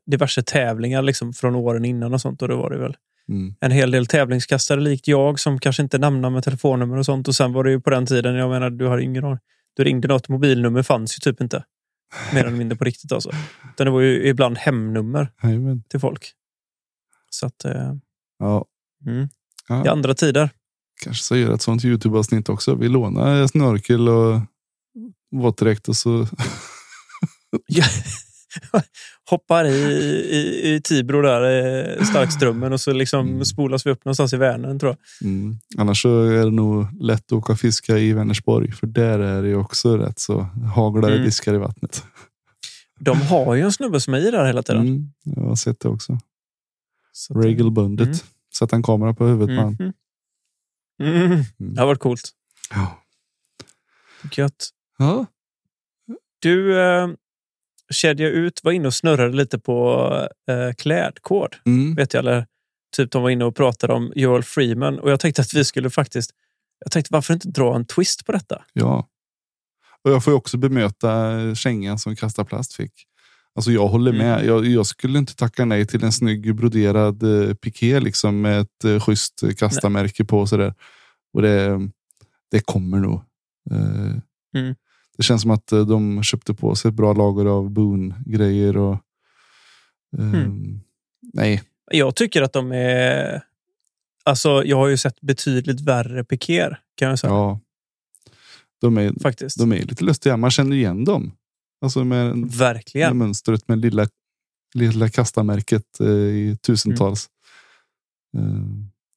S3: diverse tävlingar liksom från åren innan och sånt. Och då var det väl
S2: Mm.
S3: en hel del tävlingskastare likt jag som kanske inte namnar med telefonnummer och sånt. Och sen var det ju på den tiden, jag menar, du har ingen aning. Du ringde något, mobilnummer fanns ju typ inte. Mer eller mindre på riktigt alltså. Utan det var ju ibland hemnummer
S2: Jajamän.
S3: till folk. Så att, eh,
S2: Ja,
S3: mm.
S2: Ja.
S3: det är andra tider.
S2: kanske så göra ett sånt Youtube-avsnitt också. Vi lånar snorkel och våtdräkt och så. *laughs* *laughs*
S3: Hoppar i, i, i Tibro där, Starkströmmen och så liksom
S2: Mm.
S3: spolas vi upp någonstans i Vänern tror jag.
S2: Mm. Annars är det nog lätt att åka och fiska i Vänersborg. För där är det också rätt så haglar
S3: Mm.
S2: diskar i vattnet. *laughs*
S3: De har ju en snubbe som är i där hela tiden.
S2: Mm. Jag har sett det också.
S3: Så att,
S2: Regelbundet.
S3: Mm.
S2: Sätta en kamera på huvudet på han.
S3: Mhm. Mm. Det har varit coolt.
S2: Ja.
S3: Gött.
S2: ja.
S3: Du, eh, Kedja Ut var inne och snurrade lite på eh, klädkod.
S2: Mm.
S3: Vet jag, eller typ de var inne och pratade om Joel Freeman. Och jag tänkte att vi skulle faktiskt... Jag tänkte varför inte dra en twist på detta?
S2: Ja. Och jag får ju också bemöta kängan som Kasta Plast fick. Alltså jag håller med.
S3: Mm.
S2: Jag, jag skulle inte tacka nej till en snygg broderad eh, piké liksom med ett eh, schysst eh, kastarmärke på och sådär. Och det, det kommer nog. Eh,
S3: Mm.
S2: Det känns som att eh, de köpte på sig ett bra lager av Boon-grejer och eh,
S3: Mm.
S2: Nej,
S3: Jag tycker att de är... Alltså, jag har ju sett betydligt värre pikéer, kan jag säga.
S2: ja. De är,
S3: Faktiskt.
S2: de är lite lustiga. Man känner igen dem. Alltså med, med
S3: Verkligen.
S2: mönstret med lilla, lilla kastarmärket eh, i tusentals. Eh,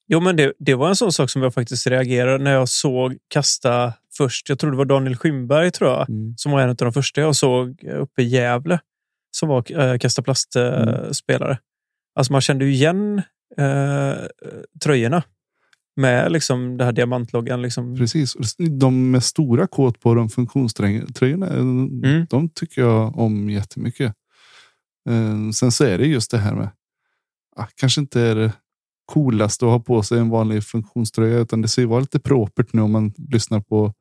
S3: Jo, men det, det var en sån sak som jag faktiskt reagerade när jag såg kasta först. Jag tror det var Daniel Skymberg, tror jag,
S2: mm.
S3: som var en av de första jag såg uppe i Gävle som var äh, kasta plastspelare.
S2: Mm.
S3: Alltså man kände ju igen eh, tröjorna med liksom det här diamantloggan. Liksom.
S2: Precis. De med stora kåt på de funktionströjorna, eh,
S3: Mm.
S2: de tycker jag om jättemycket. Eh, Sen så är det just det här med, ah, kanske inte är det coolaste att ha på sig en vanlig funktionströja, utan det ska ju vara lite propert nu om man lyssnar på,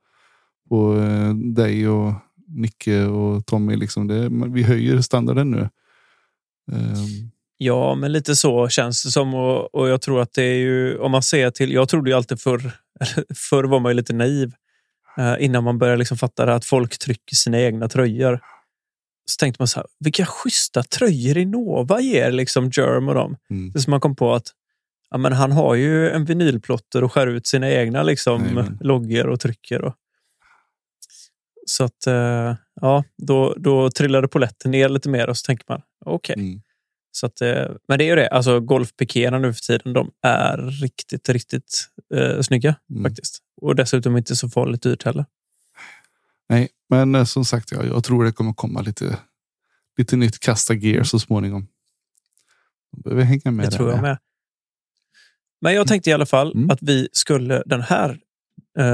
S2: på eh, dig och Nicke och Tommy. Liksom det, vi höjer standarden nu. Eh,
S3: Ja, men lite så känns det som. Och, och jag tror att det är ju, om man ser till, jag trodde ju alltid förr, *laughs* förr var man ju lite naiv. Eh, innan man började liksom fatta det att folk trycker sina egna tröjor. Så tänkte man så här, vilka schyssta tröjor Innova ger liksom Germ och dem.
S2: Mm.
S3: Tills man kom på att ja, men han har ju en vinylplotter och skär ut sina egna liksom, loggor och trycker. Och... Så att, eh, ja, då, då trillade poletten ner lite mer och så tänker man, okej,
S2: Mm.
S3: Så att, eh, men det är ju det. Alltså golfpikéerna nu för tiden, de är riktigt, riktigt eh, snygga
S2: Mm.
S3: faktiskt. Och dessutom inte så farligt dyrt heller.
S2: Nej, men eh, som sagt, ja, jag tror det kommer komma lite, lite nytt kasta gear så småningom. De behöver hänga med
S3: Det tror jag med. Men jag tänkte i alla fall
S2: Mm.
S3: att vi skulle den här,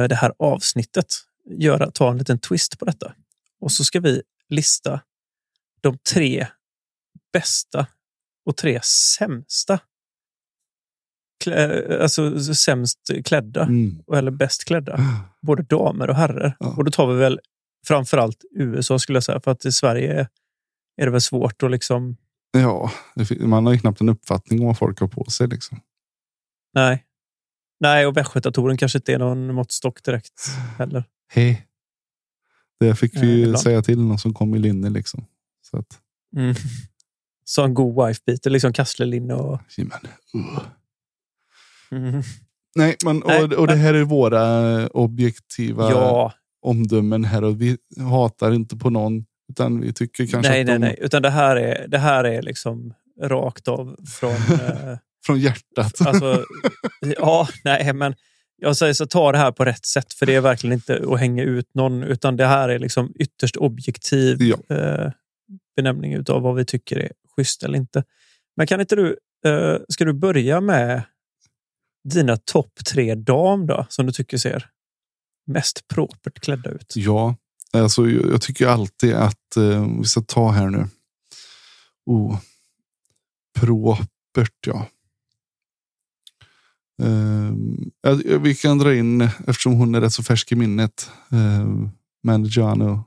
S3: det här avsnittet göra, ta en liten twist på detta. Och så ska vi lista de tre bästa och tre sämsta. Klä, alltså sämst klädda
S2: Mm.
S3: eller bäst klädda. Både damer och herrar.
S2: Ja.
S3: Och då tar vi väl framförallt USA skulle jag säga. För att i Sverige är det väl svårt att liksom...
S2: Ja, man har ju knappt en uppfattning om vad folk har på sig. Liksom.
S3: Nej. Nej, och Västgötatoren kanske inte är någon måttstock direkt heller.
S2: Hej. Det fick vi
S3: Nej,
S2: ju
S3: ibland.
S2: säga till någon som kom i linne. Liksom. Så att,
S3: Mm. *laughs* Så en god wife-beater, liksom kasslerlinne och...
S2: uh.
S3: Mm.
S2: Nej, men,
S3: Nej,
S2: och, och det här är våra eh, objektiva
S3: Ja,
S2: omdömen här. Och vi hatar inte på någon. Utan vi tycker kanske
S3: nej,
S2: att
S3: nej,
S2: de,
S3: nej. Utan det här är, det här är liksom rakt av från... *laughs* eh,
S2: från hjärtat.
S3: Alltså, ja, nej, men jag säger så ta det här på rätt sätt. För det är verkligen inte att hänga ut någon, utan det här är liksom ytterst objektiv
S2: Ja.
S3: eh, benämning utav vad vi tycker är schysst eller inte. Men kan inte du, eh, ska du börja med dina topp tre dam då, som du tycker ser mest propert klädda ut?
S2: Ja, alltså, jag, jag tycker alltid att eh, vi ska ta här nu. Oh, propert, ja. Ja, vi kan dra in, eftersom hon är rätt så färsk i minnet, uh, Mandigiano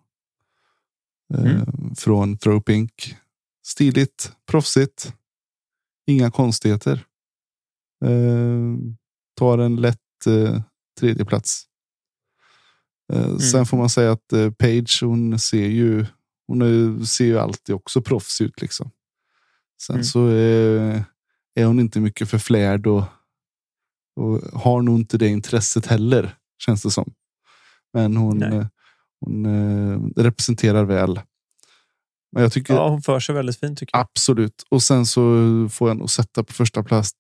S2: eh,
S3: Mm.
S2: från Throw Pink. Stiligt, proffsigt, inga konstigheter. Ehm, tar en lätt uh, tredje plats. Eh, Sen får man säga att eh, Page, hon ser ju, hon ser ju alltid också proffs ut. Liksom. Sen
S3: Mm.
S2: så är, är hon inte mycket för flärd och, och har nog inte det intresset heller, känns det som. Men hon,
S3: Nej.
S2: eh, hon eh, representerar väl. Men jag tycker
S3: Ja, hon för sig väldigt fint tycker jag.
S2: absolut. Och sen så får jag nog sätta på första plats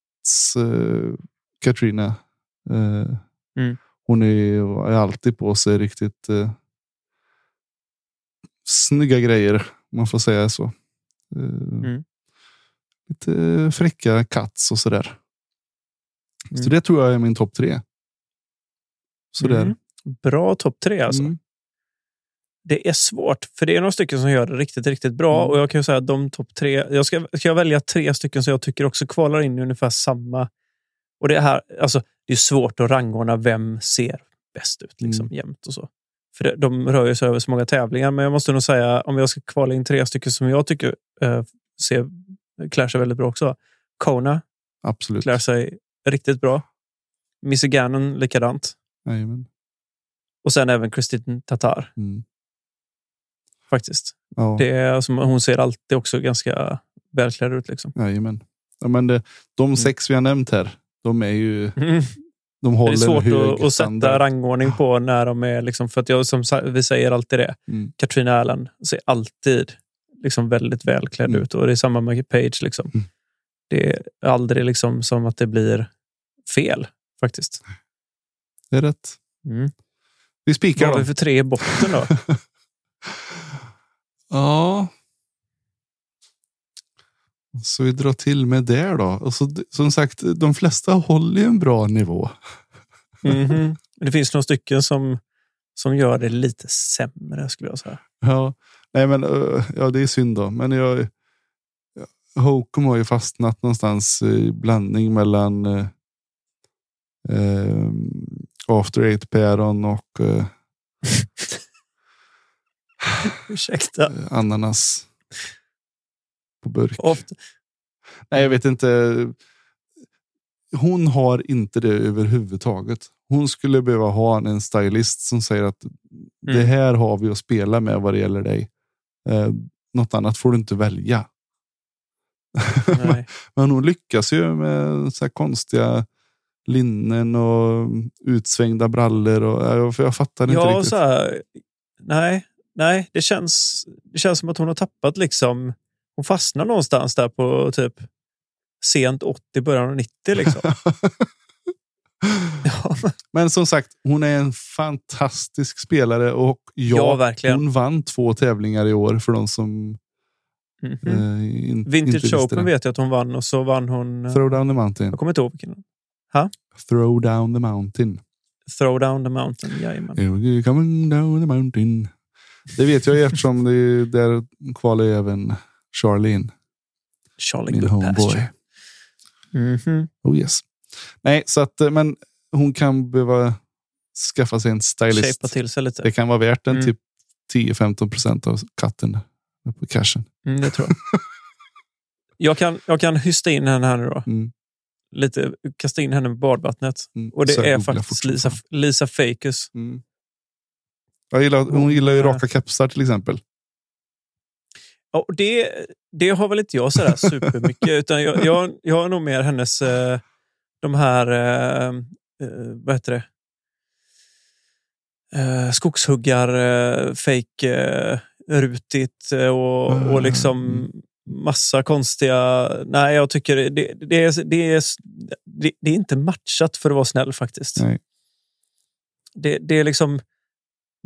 S2: eh, Katrina. Eh,
S3: Mm.
S2: Hon är, är alltid på sig riktigt eh, snygga grejer, om man får säga så. Eh,
S3: Mm.
S2: Lite fräcka cuts och sådär. Så
S3: Mm.
S2: det tror jag är min topp tre. Sådär.
S3: Mm. Bra topp tre alltså.
S2: Mm.
S3: Det är svårt, för det är några stycken som gör det riktigt, riktigt bra.
S2: Mm.
S3: Och jag kan ju säga att de topp tre... Jag ska, ska jag välja tre stycken som jag tycker också kvalar in i ungefär samma... Och det här, alltså, det är svårt att rangordna vem ser bäst ut liksom,
S2: Mm.
S3: jämt och så. För det, de rör ju sig över så många tävlingar. Men jag måste nog säga, om jag ska kvala in tre stycken som jag tycker eh, ser, klär sig väldigt bra också. Kona
S2: Absolut.
S3: klär sig riktigt bra. Missy Gannon likadant.
S2: Jajamän.
S3: Och sen även Christine Tatar
S2: Mm.
S3: faktiskt.
S2: Ja.
S3: Det är, alltså, hon ser alltid också ganska välklädd ut. Liksom.
S2: Jajamän. Ja, men det, de sex vi har nämnt här, de är ju *laughs*
S3: Mm.
S2: de
S3: Det
S2: håller
S3: är svårt
S2: hög
S3: att, att sätta rangordning på när de är... Liksom, för att jag, som vi säger alltid det.
S2: Mm.
S3: Katrina Allen ser alltid liksom väldigt välklädd
S2: Mm.
S3: ut. Och det är samma med Page. Liksom.
S2: Mm.
S3: Det är aldrig liksom som att det blir fel faktiskt.
S2: Det är rätt.
S3: Mm.
S2: Vi
S3: Vad
S2: spikar
S3: har
S2: då.
S3: vi för tre i botten då? *laughs*
S2: ja. Så vi drar till med det då. Och så, som sagt, de flesta håller ju en bra nivå. *laughs*
S3: Mhm. Det finns några stycken som, som gör det lite sämre skulle jag säga.
S2: Ja, nej men ja, det är synd då. Men jag, ja, Hokum har ju fastnat någonstans i blandning mellan eh, eh, After Eight päron och eh, *laughs*
S3: Ursäkta.
S2: ananas på burk.
S3: Ofta,
S2: Nej, jag vet inte. Hon har inte det överhuvudtaget. Hon skulle behöva ha en stylist som säger att det
S3: Mm.
S2: här har vi att spela med vad det gäller dig. Eh, något annat får du inte välja. *laughs* Men hon lyckas ju med så konstiga linnen och utsvängda brallor. Och, jag, jag fattar inte
S3: Ja,
S2: riktigt.
S3: här, nej, nej det, känns, det känns som att hon har tappat liksom... hon fastnar någonstans där på typ sent 80, början av 90 liksom. *laughs* *laughs* ja,
S2: Men som sagt, hon är en fantastisk spelare och ja,
S3: Ja,
S2: hon vann två tävlingar i år för de som
S3: mhm.
S2: eh, in,
S3: Vintage Open vet jag att hon vann och så vann hon... eh,
S2: Throw down the mountain.
S3: Jag kommer inte ihåg vilken.
S2: Throw down the mountain.
S3: Throw down the mountain, jajamän.
S2: Coming down the mountain. Det vet jag eftersom det, där kvalar ju även Charlie in.
S3: Charlie
S2: Min homeboy.
S3: Pasture. Mhm.
S2: Oh yes. Nej, så att, eh, men hon kan behöva skaffa sig en stylist.
S3: Sig lite.
S2: Det kan vara värt en
S3: Mm.
S2: typ 10-15 procent av katten på cashen.
S3: Mm, det tror jag. *laughs* jag, kan, jag kan hysta in henne här nu då.
S2: Mm.
S3: Lite, kasta in henne med badvattnet.
S2: Mm.
S3: Och det är faktiskt Lisa. Lisa Fakus.
S2: Mm. Jag gillar, hon gillar ju raka kepsar till exempel.
S3: Ja, det, det har väl inte jag sådär supermycket. *laughs* utan jag, jag, jag har nog mer hennes, eh, de här, eh, eh, vad heter det? Skogshuggar, fake rutigt eh, och, och
S2: Mm.
S3: liksom massa konstiga... Nej, jag tycker det, det, det, är, det, är, det, det är inte matchat för att vara snäll faktiskt.
S2: Nej.
S3: Det, det är liksom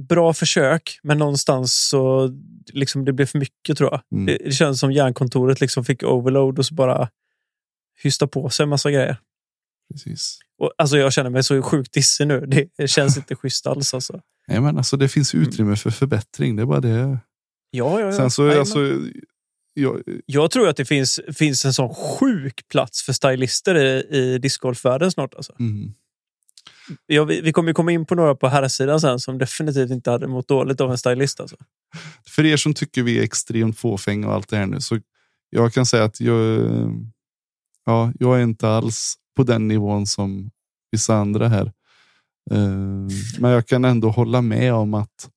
S3: bra försök, men någonstans så liksom det blev för mycket tror jag.
S2: Mm.
S3: Det, det känns som järnkontoret liksom fick overload och så bara hysta på sig en massa grejer.
S2: Precis.
S3: Och, alltså jag känner mig så sjukt dissig nu. Det känns inte schysst alls. Alltså.
S2: Nej, men alltså, det finns utrymme för förbättring. Det är bara det.
S3: Ja, ja, ja.
S2: Sen så, alltså, jag,
S3: Jag tror att det finns, finns en sån sjuk plats för stylister i, i discgolfvärlden snart. Alltså.
S2: mm,
S3: Ja, vi, vi kommer ju komma in på några på herrsidan sen som definitivt inte hade mått dåligt av en stylist. Alltså.
S2: för er som tycker vi är extremt fåfänga och allt det här nu, så jag kan säga att jag, ja, jag är inte alls på den nivån som vissa andra här. Eh, men jag kan ändå hålla med om att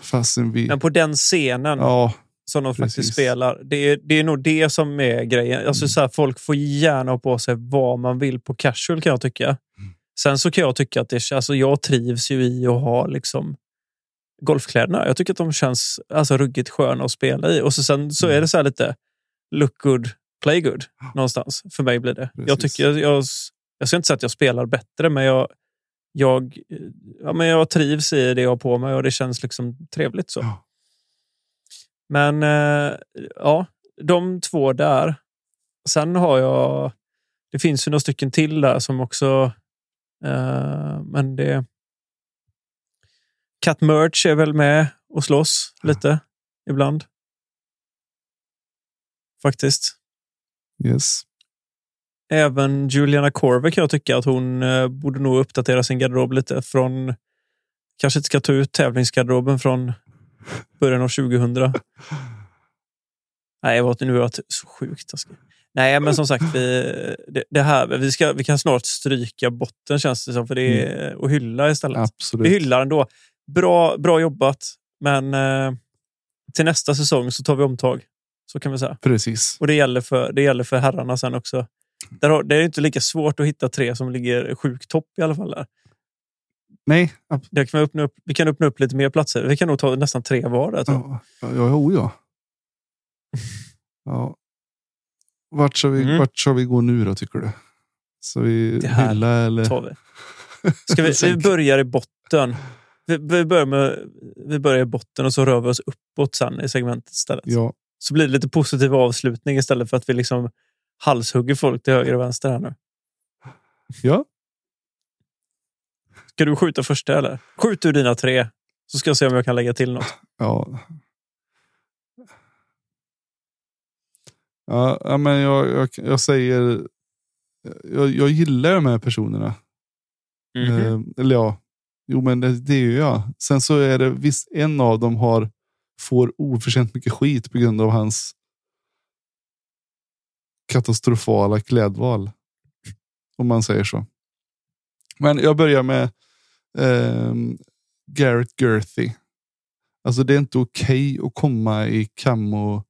S2: fastän vi...
S3: Men på den scenen
S2: Ja,
S3: som de faktiskt
S2: precis.
S3: spelar, det är, det är nog det som är grejen. Alltså,
S2: Mm.
S3: så här, folk får gärna ha på sig vad man vill på casual kan jag tycka.
S2: Mm.
S3: Sen så kan jag tycka att det, alltså, jag trivs ju i att ha liksom, golfkläderna. Jag tycker att de känns alltså, ruggigt sköna att spela i. Och så, sen så
S2: Mm.
S3: är det så här lite look good, play good någonstans. För mig blir det. Jag, tycker, jag, jag ska inte säga att jag spelar bättre, men jag, jag, ja, men jag trivs i det jag har på mig och det känns liksom trevligt. så.
S2: Ja.
S3: Men eh, ja, de två där. Sen har jag... Det finns ju några stycken till där som också... Eh, men det... Cat Merch är väl med och slåss lite ibland. Faktiskt.
S2: yes.
S3: Även Juliana Korver kan jag tycka att hon eh, borde nog uppdatera sin garderob lite från... Kanske inte ska ta ut tävlingsgarderoben från början av 2000. Nej, var, nu var jag så sjukt taskig. Nej, men som sagt, vi, det, det här, vi, ska, vi kan snart stryka botten känns det som. För det är, och hylla istället.
S2: Absolut.
S3: Vi hyllar ändå. Bra, bra jobbat, men eh, till nästa säsong så tar vi omtag. Så kan vi säga.
S2: Precis.
S3: Och det gäller för, det gäller för herrarna sen också. Där har, det är inte lika svårt att hitta tre som ligger sjukt topp i alla fall. Där.
S2: Nej,
S3: Där kan vi, öppna upp, vi kan öppna upp lite mer platser. Vi kan nog ta nästan tre var. Där, tror jag.
S2: ja, ja, ja, ja. ja. Vart, ska vi,
S3: Mm.
S2: vart ska vi gå nu då, tycker du? Så vi
S3: Det här
S2: hylla eller?
S3: tar vi. Ska vi, *laughs* vi börjar i botten. Vi, vi, börjar med, vi börjar i botten och så rör vi oss uppåt sen i segmentet istället.
S2: Ja,
S3: Så blir det lite positiv avslutning istället för att vi liksom halshugger folk till höger och vänster här nu.
S2: ja.
S3: Ska du skjuta första eller? Skjut ur dina tre. Så ska jag se om jag kan lägga till något.
S2: Ja. Ja, men jag, jag, jag säger... Jag, jag gillar de här personerna.
S3: Mhm.
S2: Eh, eller ja, jo men det, det är jag. Sen så är det visst en av dem har får oförtjänt mycket skit på grund av hans katastrofala klädval. Om man säger så. Men jag börjar med eh, Garrett Gerthy. Alltså det är inte okej att komma i camo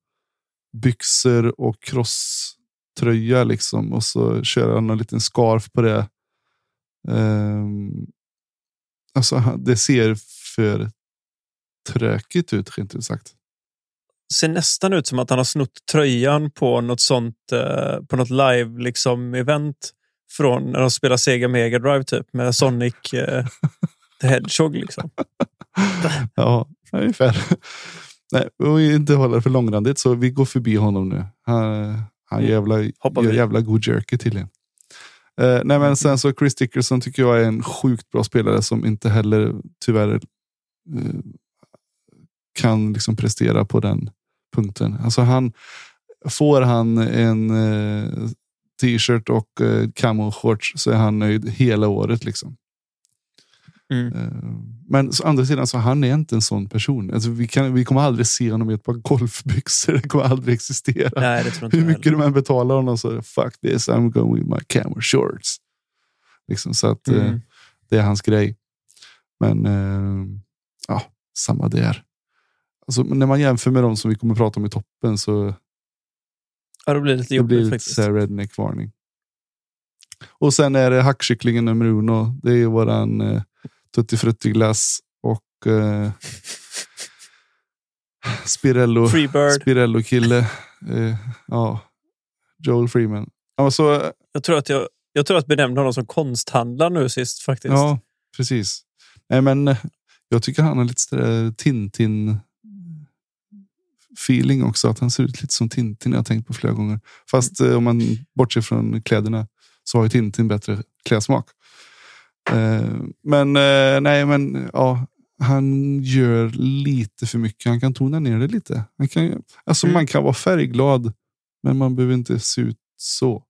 S2: byxor och crosströja liksom och så köra någon liten scarf på det. Um, alltså det ser för tråkigt ut rent ut sagt
S3: ser nästan ut som att han har snott tröjan på något sånt, eh, på något live liksom event från när de spelar Sega Mega Drive typ med Sonic eh, the Hedgehog liksom. *laughs*
S2: Ja, ungefär. Nej, och inte hålla det för långrandigt så vi går förbi honom nu. Han, han
S3: Mm.
S2: jävla,
S3: Hoppar
S2: gör
S3: vi.
S2: jävla god jerky till en. Eh, nej, men sen så Chris Dickerson tycker jag är en sjukt bra spelare som inte heller tyvärr eh, kan liksom prestera på den punkten. Alltså han får han en eh, t-shirt och eh, camo shorts så är han nöjd hela året liksom.
S3: Mm.
S2: Eh, Men å andra sidan så han är inte en sån person. Alltså, vi, kan, vi kommer aldrig se honom i ett par golfbyxor. *laughs* Det kommer aldrig existera.
S3: Nej,
S2: Hur mycket
S3: heller.
S2: de än betalar honom så är det fuck this, I'm going with my camera shorts. Liksom, så att eh,
S3: Mm.
S2: det är hans grej. Men eh, ja, samma där. Alltså, när man jämför med de som vi kommer prata om i toppen så
S3: Ja, då blir det lite
S2: det blir
S3: jobbigt
S2: lite så här redneck-varning. Och sen är det hackkycklingen nummer uno. Det är våran eh, Tutti Frutti glass och eh, *laughs* Spirello,
S3: Freebird.
S2: Spirello kille. Eh, ja, Joel Freeman. Alltså,
S3: Jag tror att jag, jag tror att benämnde honom som konsthandlare nu sist faktiskt.
S2: ja, precis. Nej, men eh, jag tycker han har lite Tintin feeling också. Att han ser ut lite som Tintin. Jag har tänkt på flera gånger. Fast eh, om man bortser från kläderna så har ju Tintin bättre klädsmak. Eh, men eh, nej, men ja, han gör lite för mycket. Han kan tona ner det lite. Han kan, alltså
S3: Mm.
S2: man kan vara färgglad, men man behöver inte se ut så.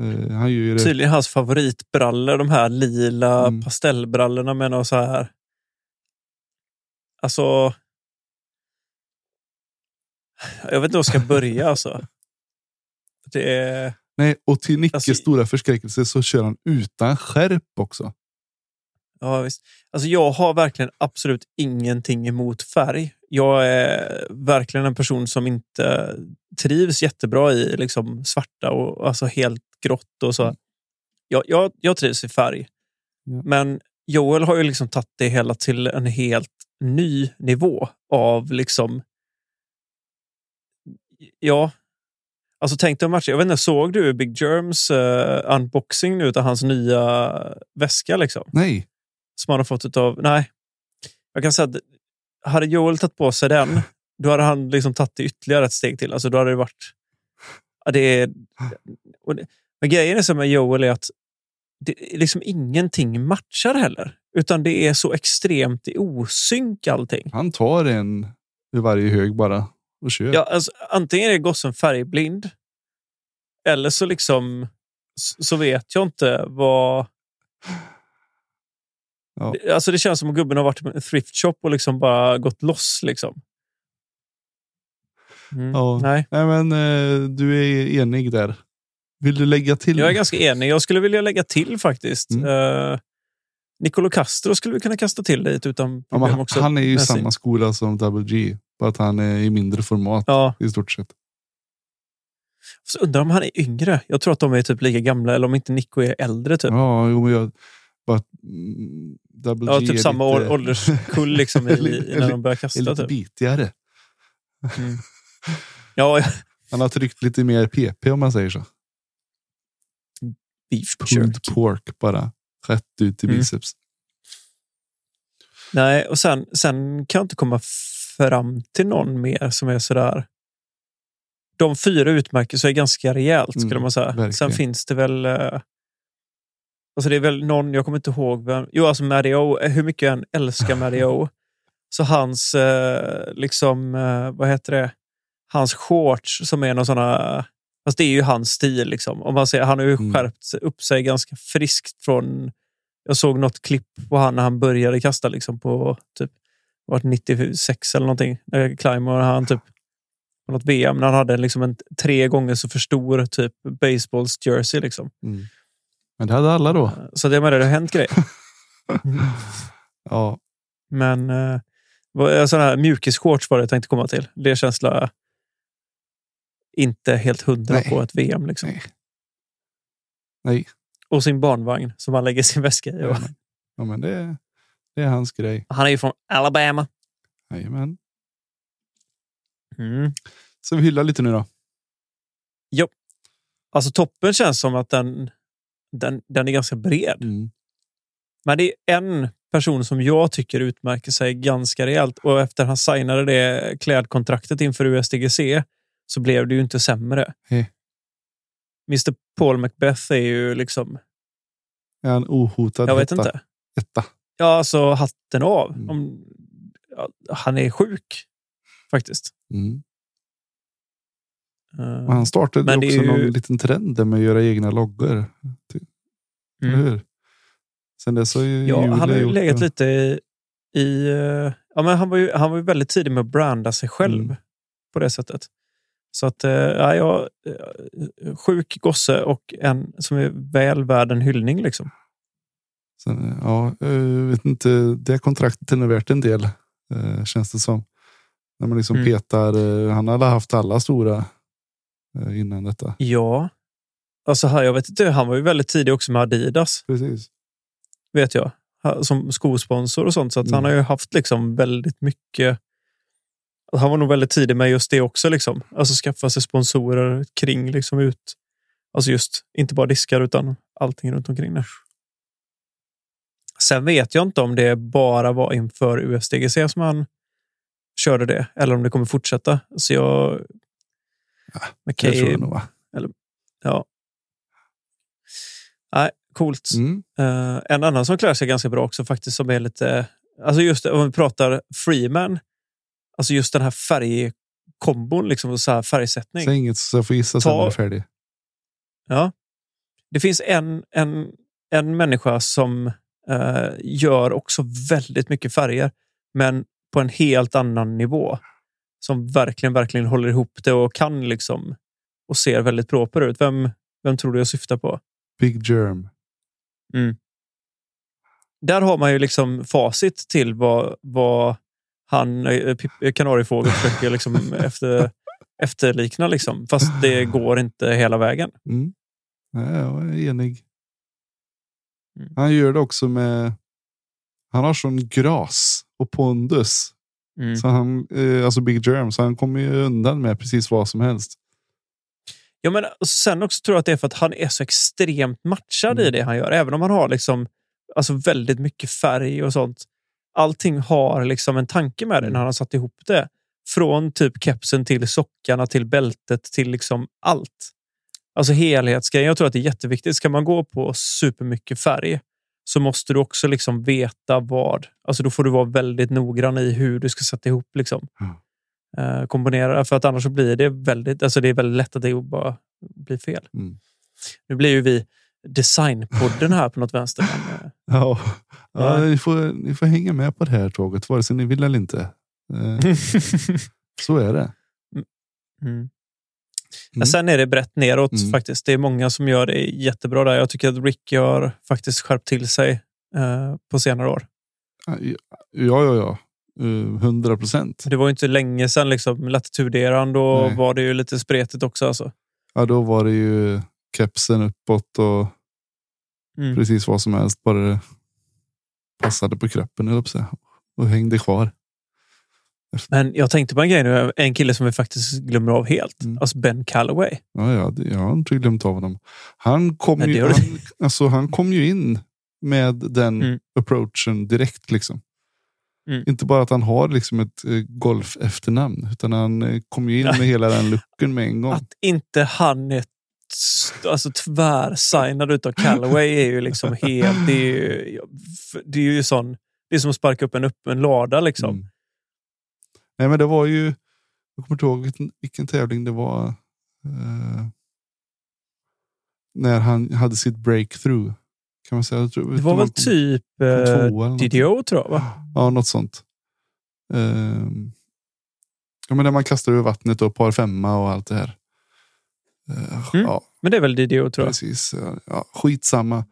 S2: Eh, han gör det.
S3: Tydligen hans favoritbrallor, de här lila
S2: Mm.
S3: pastellbrallorna med något så här. Alltså. Jag vet inte var jag ska börja alltså. Det är,
S2: Nej, och till Nickes
S3: Alltså-
S2: stora förskräckelse så kör han utan skärp också.
S3: ja, visst. Alltså, jag har verkligen absolut ingenting emot färg. Jag är verkligen en person som inte trivs jättebra i liksom svarta och alltså helt grått och så.
S2: Mm.
S3: Jag, jag, jag trivs i färg.
S2: Ja.
S3: Men Joel har ju liksom tagit det hela till en helt ny nivå av liksom... Ja. Alltså tänk dig en match. Jag vet inte, såg du Big Germs eh, unboxing nu av hans nya väska liksom?
S2: Nej,
S3: Som han har fått av... Nej. Jag kan säga att hade Joel tagit på sig den, då hade han liksom tagit det ytterligare ett steg till. Alltså då hade det varit... Ja, det är, och det, men grejen är så med Joel är att det är liksom ingenting matchar heller. Utan det är så extremt i osynk allting.
S2: han tar en ur varje hög bara och kör.
S3: Ja, alltså, antingen är gossen färgblind eller så liksom så vet jag inte vad...
S2: Ja.
S3: Alltså det känns som att gubben har varit på en thrift shop och liksom bara gått loss. Liksom. Mm.
S2: Ja.
S3: Nej,
S2: Nej, men eh, du är enig där. Vill du lägga till?
S3: jag är ganska enig. Jag skulle vilja lägga till faktiskt.
S2: Mm.
S3: Uh, Nicolo Castro skulle vi kunna kasta till dit utan
S2: ja,
S3: problem
S2: han,
S3: också.
S2: han är ju i samma skola som Double G. Bara att han är i mindre format
S3: Ja,
S2: i stort sett.
S3: så undrar om han är yngre. Jag tror att de är typ lika gamla eller om inte Nico är äldre. Typ.
S2: Ja, jo, men jag... Bara, Double
S3: Ja,
S2: G
S3: typ samma
S2: lite,
S3: lite... ålderskull liksom i, *laughs* i, när de börjar
S2: är
S3: kasta.
S2: lite
S3: Typ.
S2: bitigare.
S3: Mm. *laughs* Ja,
S2: Han har tryckt lite mer PP om man säger så.
S3: beef
S2: Pulled pork bara. Rätt ut i
S3: Mm.
S2: biceps.
S3: Nej, och sen, sen kan jag inte komma fram till någon mer som är sådär. De fyra utmärker sig ganska rejält skulle
S2: Mm,
S3: man säga.
S2: verkligen.
S3: Sen finns det väl. Eh, alltså det är väl någon, jag kommer inte ihåg vem. Jo, alltså Mario, hur mycket jag än älskar Mario. *laughs* så hans, eh, liksom, eh, vad heter det? Hans shorts som är någon såna. Fast det är ju hans stil. Liksom. Om man säger, han har ju
S2: Mm.
S3: skärpt upp sig ganska friskt från jag såg något klipp på han när han började kasta liksom på typ var det 96 eller någonting. Climber han typ på något VM när han hade liksom en tre gånger så för stor typ baseballs jersey liksom.
S2: Mm. Men det hade alla då.
S3: Så det menar det har hänt grejer. *laughs*
S2: Ja,
S3: Men eh, vad- sådana här mjukisshorts var det jag tänkte komma till. Det känns inte helt hundra
S2: Nej.
S3: på ett VM liksom.
S2: nej. Nej,
S3: Och sin barnvagn som han lägger sin väska i.
S2: ja, men, ja, men det, det är hans grej.
S3: Han är ju från Alabama.
S2: Jajamän.
S3: Mm.
S2: Så vi hyllar lite nu då.
S3: Alltså toppen känns som att den, den, den är ganska bred.
S2: Mm.
S3: Men det är en person som jag tycker utmärker sig ganska rejält. Och efter han signade det klädkontraktet inför USDGC så blev det ju inte sämre.
S2: Hej.
S3: Mr Paul Macbeth är ju liksom,
S2: Är han ohotad
S3: jag vet
S2: etta?
S3: inte.
S2: etta?
S3: Ja, alltså hatten av.
S2: Mm.
S3: Om, ja, han är sjuk faktiskt.
S2: Mm.
S3: Eh,
S2: Och han startade
S3: Men
S2: också
S3: ju-
S2: någon liten trend med att göra egna loggor. Eller
S3: mm.
S2: hur? Sen dess har ju
S3: Ja, han har ju legat
S2: det.
S3: lite i... i eh, ja, men han, var ju, han var ju väldigt tidig med att branda sig själv
S2: Mm.
S3: på det sättet. Så att, eh, ja, jag, eh, sjuk gosse och en som är väl värd en hyllning. Liksom.
S2: Sen, ja, jag vet inte. Det kontraktet är nog värt en del. eh, Känns det som. När man liksom
S3: Mm.
S2: petar. eh, Han hade haft alla stora eh, innan detta.
S3: Ja, alltså här, jag vet inte, han var ju väldigt tidig också med Adidas,
S2: Precis.
S3: vet jag. Som skosponsor och sånt. Så
S2: Mm.
S3: han har ju haft liksom väldigt mycket. Han var nog väldigt tidig med just det också. Liksom. Alltså skaffa sig sponsorer kring liksom ut. Alltså just inte bara diskar utan allting runt omkring det. Sen vet jag inte om det bara var inför USDGC som han körde det eller om det kommer fortsätta. Så jag...
S2: Det
S3: McKay,
S2: tror jag nog va?
S3: ja. Nej, coolt.
S2: Mm.
S3: Eh, en annan som klär sig ganska bra också faktiskt som är lite... Alltså just om vi pratar Freeman. Alltså just den här färgkombon, liksom, och så här färgsättning.
S2: Säg inget så jag får gissa sen
S3: Ta-
S2: är färdig.
S3: Ja. Det finns en, en, en människa som eh, gör också väldigt mycket färger, men på en helt annan nivå. Som verkligen, verkligen håller ihop det och kan liksom och ser väldigt proper ut. Vem, vem tror du jag syftar på?
S2: Big Germ.
S3: Där har man ju liksom facit till vad, vad han, eh, Pip- kanariefågel, försöker liksom *laughs* efter, efterlikna. Liksom. Fast det *laughs* går inte hela vägen.
S2: Mm. Nej, jag är enig.
S3: Mm.
S2: Han gör det också med. Han har sån gras och pondus.
S3: Mm.
S2: Så han, eh, alltså Big Germ, så han kommer ju undan med precis vad som helst.
S3: Ja, men och sen också tror jag att det är för att han är så extremt matchad i
S2: Mm.
S3: det han gör. Även om han har liksom, alltså väldigt mycket färg och sånt. Allting har liksom en tanke med det
S2: Mm.
S3: när han har satt ihop det. Från typ kepsen till sockarna till bältet till liksom allt. Alltså helhetsgrejen. Jag tror att det är jätteviktigt. Ska man gå på supermycket färg så måste du också liksom veta vad. Alltså då får du vara väldigt noggrann i hur du ska sätta ihop liksom.
S2: Mm.
S3: Eh, komponera. För att annars blir det väldigt, alltså det är väldigt lätt att det bara blir fel.
S2: Mm.
S3: Nu blir ju vi designpodden här på något vänster. Men, eh,
S2: Ja, ja
S3: Ja.
S2: ni, får, ni får hänga med på det här tåget, vare sig ni vill eller inte. Eh, *laughs* så är det.
S3: mm. Men sen är det brett neråt
S2: Mm.
S3: faktiskt. Det är många som gör det jättebra där. Jag tycker att Ricky har faktiskt skärpt till sig eh, på senare år.
S2: Ja, ja, ja. Hundra procent.
S3: Det var ju inte länge sedan liksom, latituderan. Då
S2: Nej.
S3: var det ju lite spretigt också. Alltså.
S2: Ja, då var det ju kepsen uppåt och
S3: Mm.
S2: precis vad som helst. Bara det passade på kroppen säga. och hängde kvar.
S3: Men jag tänkte på en grej nu. En kille som vi faktiskt glömmer av helt.
S2: Mm.
S3: Alltså Ben Calloway.
S2: Ja, ja, det, jag har inte glömt av honom. Han kom,
S3: Nej,
S2: ju, han, *laughs* alltså, han kom ju in med den
S3: Mm.
S2: approachen direkt. liksom.
S3: Mm.
S2: Inte bara att han har liksom ett eh, golf efternamn, utan han eh, kom ju in med hela den looken med en gång.
S3: Att inte han är alltså, tvärsignad utav Callaway är ju liksom *laughs* helt... Det är ju, det är ju sån... Det är som att sparka upp en öppen lada liksom.
S2: Mm. Nej, men det var ju. Jag kommer inte ihåg vilken, vilken tävling det var. eh, när han hade sitt breakthrough. Kan man säga. Tror,
S3: Det var väl typ
S2: kom
S3: eh. DDO tror jag va?
S2: Ja, något sånt. Ehm, ja, men när man kastar över vattnet och par femma och allt det här. Eh,
S3: Mm.
S2: Ja,
S3: Men det är väl DDO tror jag.
S2: precis. Ja, skitsamma.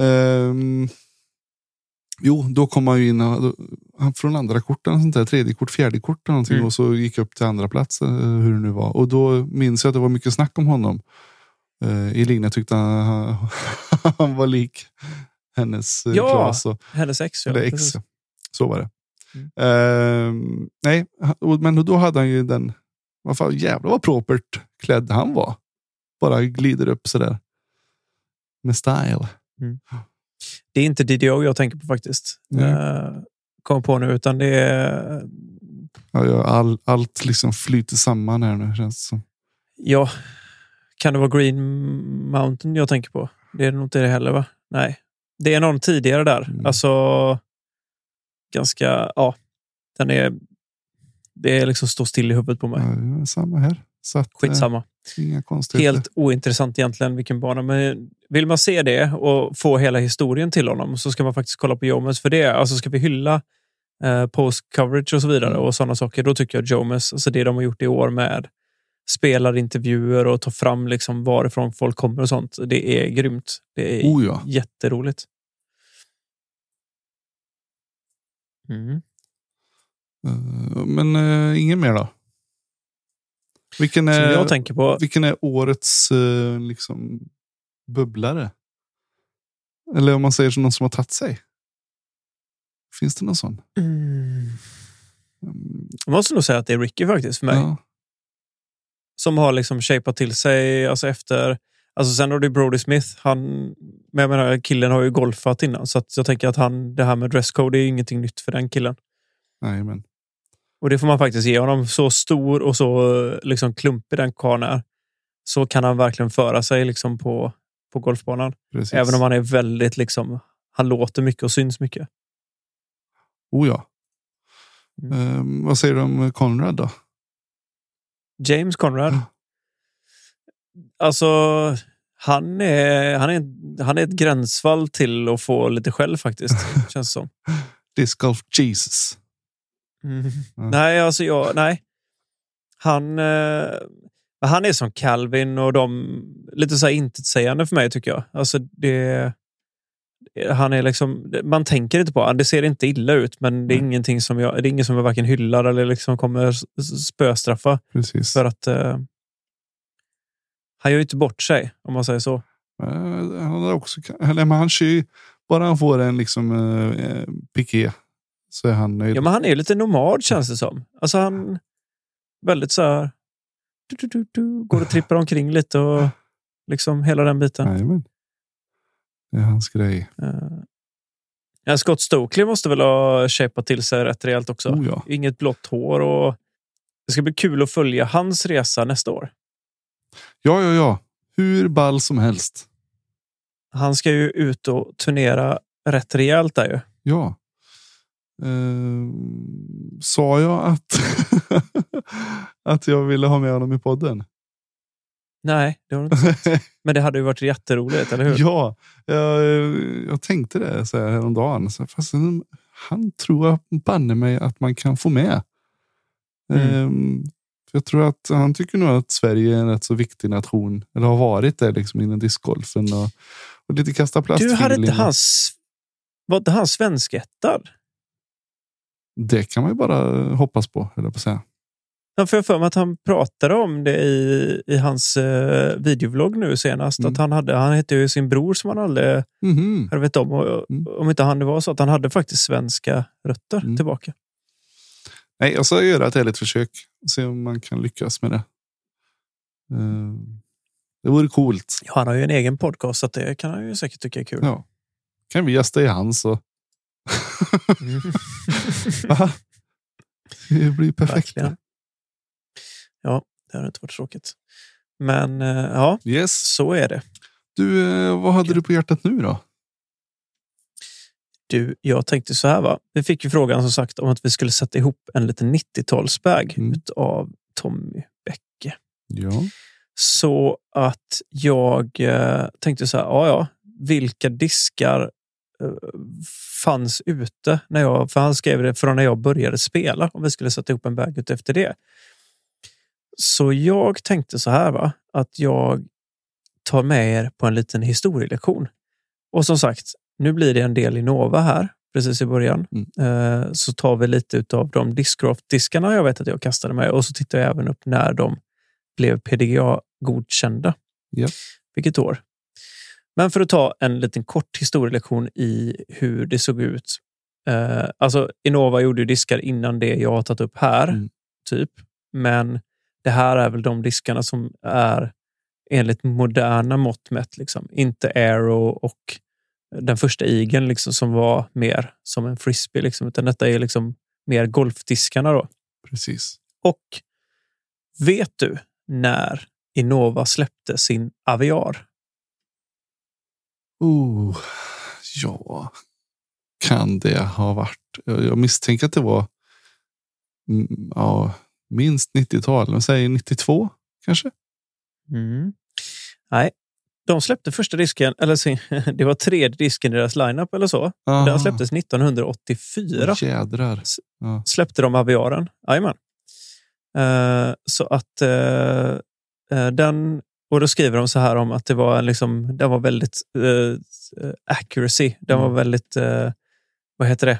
S2: Ehm, jo, då kom han ju in från andra kort, eller sånt där, tredje kort, fjärde kort eller någonting
S3: Mm.
S2: och så gick jag upp till andra plats eh, hur det nu var. Och då minns jag att det var mycket snack om honom. Uh, Elina tyckte han, *laughs* han, var lik hennes uh,
S3: Ja,
S2: Klas och
S3: Hennes ex. Ja,
S2: eller ex.
S3: precis.
S2: Så var det.
S3: Mm.
S2: Ehm, nej, men då hade han ju den, vad fan, jävlar vad propert klädd han var. Bara glider upp sådär. Med style.
S3: Det är inte DDO jag tänker på faktiskt.
S2: Nej.
S3: Eh, Kom på nu, utan det är...
S2: Ja, ja, all, allt liksom flyter samman här nu känns det som.
S3: Ja, kan det vara Green Mountain jag tänker på? Det är nog inte det heller, va? Nej. Det är någon tidigare där.
S2: Mm.
S3: Alltså, ganska... Ja, den är... Det är liksom står still i huvudet på mig.
S2: Ja, samma här. Så att,
S3: Skitsamma.
S2: Eh, inga konstigheter.
S3: Helt ointressant egentligen vilken bana. Men vill man se det och få hela historien till honom så ska man faktiskt kolla på Jomes för det. Alltså ska vi hylla eh, post-coverage och så vidare
S2: Mm.
S3: och sådana saker, då tycker jag Jomes, alltså det de har gjort i år med spelarintervjuer och ta fram liksom varifrån folk kommer och sånt. Det är grymt. Det är
S2: Oh ja.
S3: jätteroligt. Mm.
S2: Eh, Men uh, ingen mer då? Vilken är,
S3: jag tänker på.
S2: vilken är årets eh, liksom bubblare? Eller om man säger som någon som har tagit sig. Finns det någon sån?
S3: Mm.
S2: Mm,
S3: Jag måste nog säga att det är Ricky faktiskt för mig.
S2: Ja.
S3: som har liksom shapat till sig alltså efter... Alltså sen har det Brody Smith. Han, men jag menar, killen har ju golfat innan, så jag tänker att han, det här med dresscode är ingenting nytt för den killen.
S2: Nej, men.
S3: Och det får man faktiskt ge honom. Så stor och så liksom klumpig den karln är, så kan han verkligen föra sig liksom på, på golfbanan.
S2: Precis.
S3: Även om han är väldigt liksom, han låter mycket och syns mycket.
S2: Oh ja.
S3: Mm.
S2: Eh, vad säger du om Conrad då?
S3: James Conrad. Alltså, han är, han, är, han är ett gränsfall till att få lite skäll faktiskt. *laughs* Känns det som.
S2: Disc Golf Jesus. Mm.
S3: Nej, alltså jag, nej. Han, eh, han är som Calvin och de lite så här intetsägande för mig tycker jag. Alltså det, han är liksom, man tänker inte på honom. Det ser inte illa ut, men det är
S2: Mm.
S3: ingenting som jag, det är ingen som jag varken hyllar eller liksom kommer spöstraffa.
S2: Precis.
S3: För att eh, han gör ju inte bort sig, om man säger så.
S2: Eh, han har också, eller, han ju, bara han får en liksom uh, piké så är han nöjd.
S3: Ja, men han är lite nomad känns det som. Alltså han väldigt så här. Du, du, du, du, går och trippar omkring lite och liksom hela den biten.
S2: Jajamän. Det är hans grej.
S3: Ja, Scott Stokely måste väl ha shapat till sig rätt rejält också.
S2: Oh, ja.
S3: Inget blått hår och det ska bli kul att följa hans resa nästa år.
S2: ja, ja, ja. Hur ball som helst.
S3: Han ska ju ut och turnera rätt rejält där ju.
S2: Ja. Eh, sa jag att, *laughs* att jag ville ha med honom i podden?
S3: Nej, det har du inte sagt. *laughs* Men det hade ju varit jätteroligt, eller hur?
S2: Ja, jag, jag tänkte det så här häromdagen. Så, fast han tror jag banne mig att man kan få med.
S3: Mm.
S2: Ehm, för jag tror att han tycker nog att Sverige är en rätt så viktig nation. Eller har varit det liksom inom discgolfen. Och, och lite kasta
S3: Du hade inte hans... Var inte han svenskättad?
S2: Det kan man ju bara hoppas på, jag på säga.
S3: Ja, för jag för mig att han pratade om det i, i hans eh, videovlogg nu senast.
S2: Mm.
S3: Att han, hade, han hette ju sin bror som han aldrig
S2: Mhm.
S3: hade vet om. Och,
S2: Mm.
S3: Om inte han det var så att han hade faktiskt svenska rötter
S2: Mm.
S3: tillbaka.
S2: Nej, jag ska göra ett ärligt försök. Se om man kan lyckas med det. Ehm, det vore coolt.
S3: Ja, han har ju en egen podcast så det kan han ju säkert tycka är kul.
S2: Ja. Kan vi gästa i hans och
S3: Mm. *laughs*
S2: Det blir perfekt.
S3: Verkligen. Ja, det hade inte varit tråkigt. Men eh, ja,
S2: Yes.
S3: så är det.
S2: Du, eh, vad hade du på hjärtat nu då?
S3: Du, jag tänkte så här va. Vi fick ju frågan som sagt om att vi skulle sätta ihop en liten 90-talsbag
S2: Mm.
S3: av Tommy Bäcke.
S2: Ja.
S3: Så att jag eh, tänkte så här, ja, ja, vilka diskar fanns ute när jag, för han skrev det från när jag började spela, om vi skulle sätta ihop en bag ut efter det. Så jag tänkte så här, va, att jag tar med er på en liten historielektion. Och som sagt, nu blir det en del Innova här, precis i början.
S2: Mm.
S3: Eh, så tar vi lite av de Discraft-diskarna jag vet att jag kastade med och så tittar jag även upp när de blev PDGA-godkända.
S2: Ja.
S3: Vilket år? Men för att ta en liten kort historielektion i hur det såg ut Eh, alltså Innova gjorde ju diskar innan det jag har tagit upp här,
S2: Mm.
S3: typ. Men det här är väl de diskarna som är enligt moderna mått mätt. Liksom. Inte Aero och den första Igen liksom, som var mer som en frisbee. Liksom, utan detta är liksom mer golfdiskarna. Då.
S2: Precis.
S3: Och vet du när Innova släppte sin Aviar?
S2: Oh, ja, kan det ha varit? Jag misstänker att det var mm, ja, minst 90-tal. Men säg 92 kanske?
S3: Mm. Nej, de släppte första disken, eller *laughs* det var tredje disken i deras lineup eller så.
S2: Ah,
S3: Den släpptes 1984.
S2: åh, Jädrar. Ja.
S3: Släppte de Aviaren. Jajamän. Eh, så att eh, eh, den... Och då skriver de så här om att det var, liksom, den var väldigt eh, accuracy. Den var
S2: Mm.
S3: väldigt, eh, vad heter det?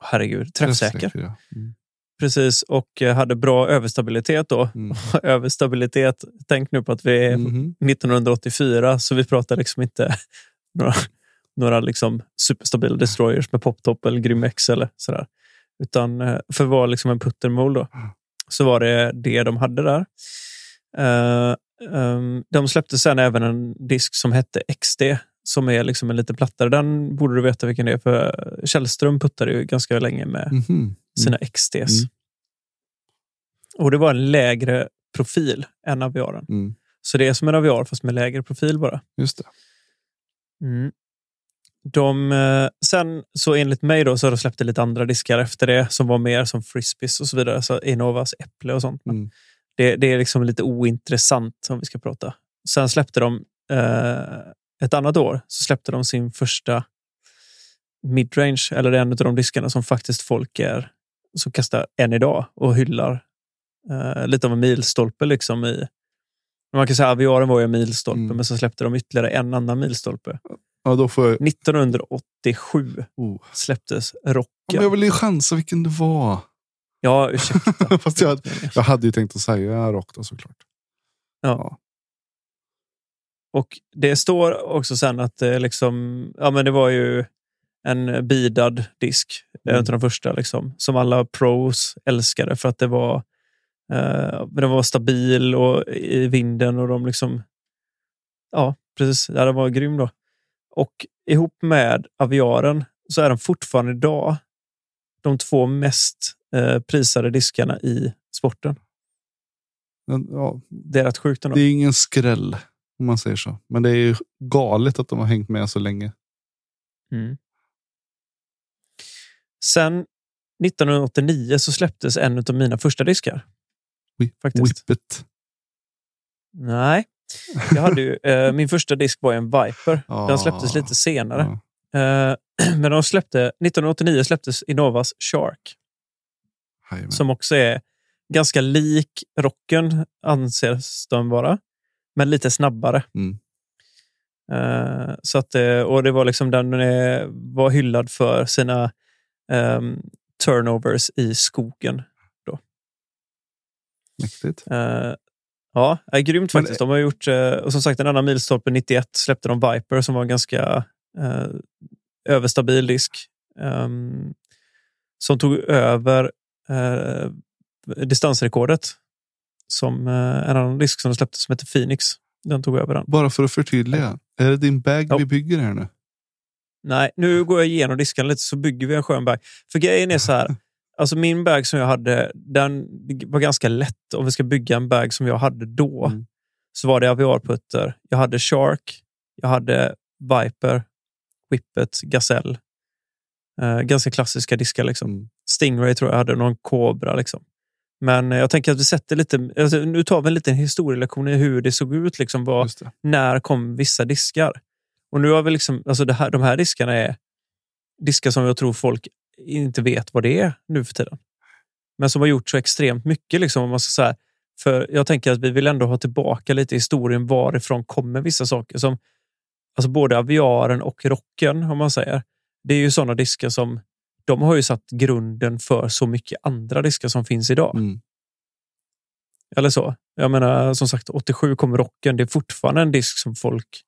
S3: Herregud, träffsäker.
S2: ja. Mm.
S3: Precis, och hade bra överstabilitet då.
S2: Mm. *laughs*
S3: överstabilitet, tänk nu på att vi är
S2: Mhm.
S3: 1984, så vi pratar liksom inte *laughs* några, några liksom superstabila destroyers med poptop eller Grim X eller sådär. Utan för att vara liksom en puttermol då, så var det det de hade där. Ehm, de släppte sen även en disk som hette XD, som är liksom en lite plattare. Den borde du veta vilken det är, för Källström puttade ju ganska länge med
S2: Mhm.
S3: sina XDs.
S2: Mm.
S3: Och det var en lägre profil än Aviaren.
S2: Mm.
S3: Så det är som en Aviar fast med lägre profil bara.
S2: Just det.
S3: Mm. De, eh, sen så enligt mig då så har de släppt lite andra diskar efter det som var mer som frisbees och så vidare. Så Innovas äpple och sånt. Men
S2: Mm.
S3: Det, det är liksom lite ointressant om vi ska prata. Sen släppte de eh, ett annat år så släppte de sin första midrange, eller en av de diskarna som faktiskt folk är som kastar än idag och hyllar. Eh, lite av en milstolpe liksom i man kan säga Aviaren var ju en milstolpe,
S2: Mm.
S3: men så släppte de ytterligare en annan milstolpe.
S2: Ja, då får jag...
S3: 1987
S2: Oh.
S3: släpptes
S2: Ja,
S3: Rocken.
S2: men jag ju chansa vilken det var.
S3: Ja, ursäkta. *laughs*
S2: Fast jag, jag hade ju tänkt att säga rock då såklart.
S3: Och det står också sen att det, liksom, ja, men det var ju en bidad disk.
S2: Mm.
S3: en av de första liksom, som alla pros älskade för att det var, eh, den var stabil och i vinden och de liksom... Ja, precis. Ja, den var grym då. Och ihop med Aviaren så är den fortfarande idag de två mest eh, prisade diskarna i sporten.
S2: Men, ja,
S3: Det är rätt sjukt ändå.
S2: det är ingen skräll om man säger så. Men det är ju galet att de har hängt med så länge.
S3: Mm. Sen 1989 så släpptes en av mina första diskar.
S2: Wi-
S3: Faktiskt.
S2: Whippet.
S3: Nej, jag hade ju, eh, *laughs* min första disk var en Viper.
S2: Ah.
S3: Den släpptes lite senare.
S2: Ja.
S3: Eh, *clears throat* men de släppte, 1989 släpptes Innovas Shark,
S2: Jajamän.
S3: som också är ganska lik rocken, anses den vara, men lite snabbare.
S2: Mm.
S3: Eh, så att, eh, och det var liksom den var hyllad för sina ehm, turnovers i skogen.
S2: Mäktigt.
S3: Eh, ja, är grymt
S2: Men-
S3: faktiskt. De har gjort, eh, och som sagt, en annan milstolpe 91 släppte de Viper som var en ganska överstabil disk. ehm, som tog över eh, distansrekordet. Som eh, en annan disk som de släppte som heter Phoenix. Den tog över den.
S2: Bara för att förtydliga. Är det din bag
S3: Ja.
S2: vi bygger här nu?
S3: Nej, nu går jag igenom diskarna lite så bygger vi en skön bag. För grejen är så här. *laughs* Alltså min bag som jag hade, den var ganska lätt. Om vi ska bygga en bag som jag hade då,
S2: Mm.
S3: så var det aviarputter. Jag hade Shark, jag hade Viper, Whippet, Gazelle. Eh, ganska klassiska diskar. Liksom. Stingray tror jag hade, någon Cobra. Liksom. Men eh, jag tänker att vi sätter lite, alltså, nu tar vi en liten historielektion i hur det såg ut. Liksom, vad, när kom vissa diskar? Och nu har vi liksom, alltså det här, de här diskarna är diskar som jag tror folk inte vet vad det är nu för tiden. Men som har gjort så extremt mycket. Liksom, om man ska säga. För jag tänker att vi vill ändå ha tillbaka lite historien varifrån kommer vissa saker. Som alltså både aviaren och rocken, om man säger. Det är ju sådana diskar som de har ju satt grunden för så mycket andra diskar som finns idag.
S2: Mm.
S3: Eller så. Jag menar, som sagt, 87 kom rocken. Det är fortfarande en disk som folk,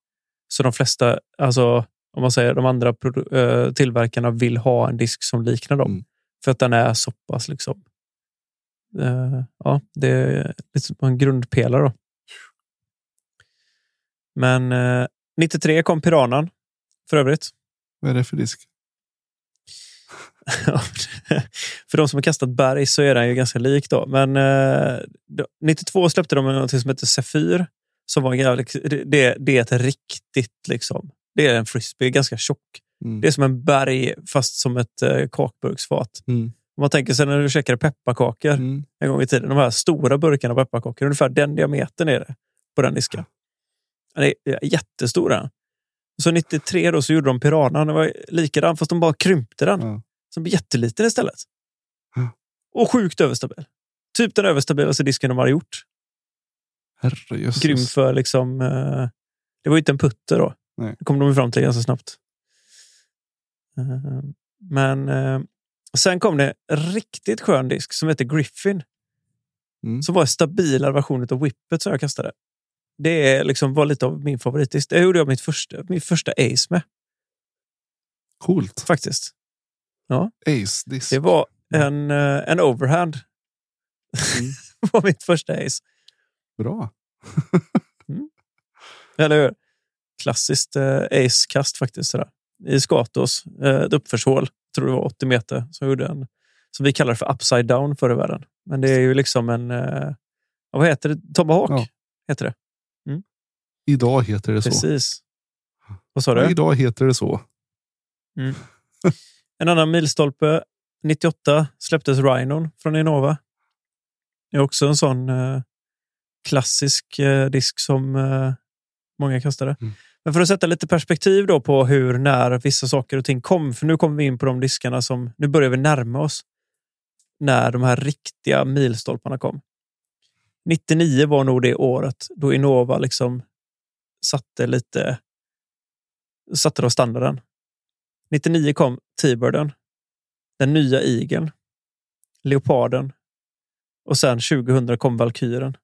S3: så de flesta, alltså Om man säger de andra eh, tillverkarna vill ha en disk som liknar dem.
S2: Mm.
S3: För att den är så pass liksom. eh, ja, det är lite som en grundpelare. Då. Men eh, 93 kom Piranan för övrigt.
S2: Vad är det för disk? *laughs*
S3: för de som har kastat berg så är den ju ganska lik. då. Men eh, då- 92 släppte de något som heter Zephyr. Som var jävligt, det, det, är ett riktigt, liksom, det är en frisbee, ganska tjock.
S2: Mm.
S3: Det är som en berg fast som ett eh, kakburksfat.
S2: Mm.
S3: Om man tänker sig när du käkade pepparkakor
S2: Mm.
S3: en gång i tiden. De här stora burkarna pepparkakor. Ungefär den diametern är det på den disken. Den är är jättestora. Så 93 då så gjorde de Piranan. Det var likadan fast de bara krympte den.
S2: Ja.
S3: Så den blev jätteliten istället.
S2: Ja.
S3: Och sjukt överstabil. Typ den överstabilaste disken de hade gjort.
S2: Herrejösses.
S3: Grym för liksom... Eh, det var ju inte en putter då.
S2: Nej.
S3: Det kom de fram till ganska snabbt. Eh, men eh, sen kom det en riktigt skön disk som heter Griffin.
S2: Mm.
S3: Som var en stabilare version av Whippet som jag kastade. Det är liksom var lite av min favoritdisk. Det gjorde jag mitt första, min första Ace med
S2: Coolt.
S3: faktiskt.
S2: Ace disk.
S3: Det var en, eh, en overhand.
S2: Mm. *laughs*
S3: var mitt första Ace.
S2: Bra. *laughs*
S3: Eller hur? Klassiskt eh, ace-kast faktiskt. Sådär. I Skatos, eh, ett uppförshål, tror det var 80 meter, som gjorde en som vi kallar för upside down förr i världen. Men det är ju liksom en, eh, ja, vad heter det? Tomahawk
S2: Ja.
S3: heter det.
S2: Idag heter det så.
S3: Precis. Vad sa
S2: Ja,
S3: du?
S2: idag heter det så.
S3: En annan milstolpe, 98, släpptes Rhinon från Innova. Det är också en sån eh, klassisk eh, disk som eh, många kastade.
S2: Mm.
S3: Men för att sätta lite perspektiv då på hur, när vissa saker och ting kom. För nu kommer vi in på de diskarna som, nu börjar vi närma oss när de här riktiga milstolparna kom. 99 var nog det året då Innova liksom satte lite, satte då standarden. 99 kom T-Birden, den nya Eageln, Leoparden och sen 2000 kom Valkyren.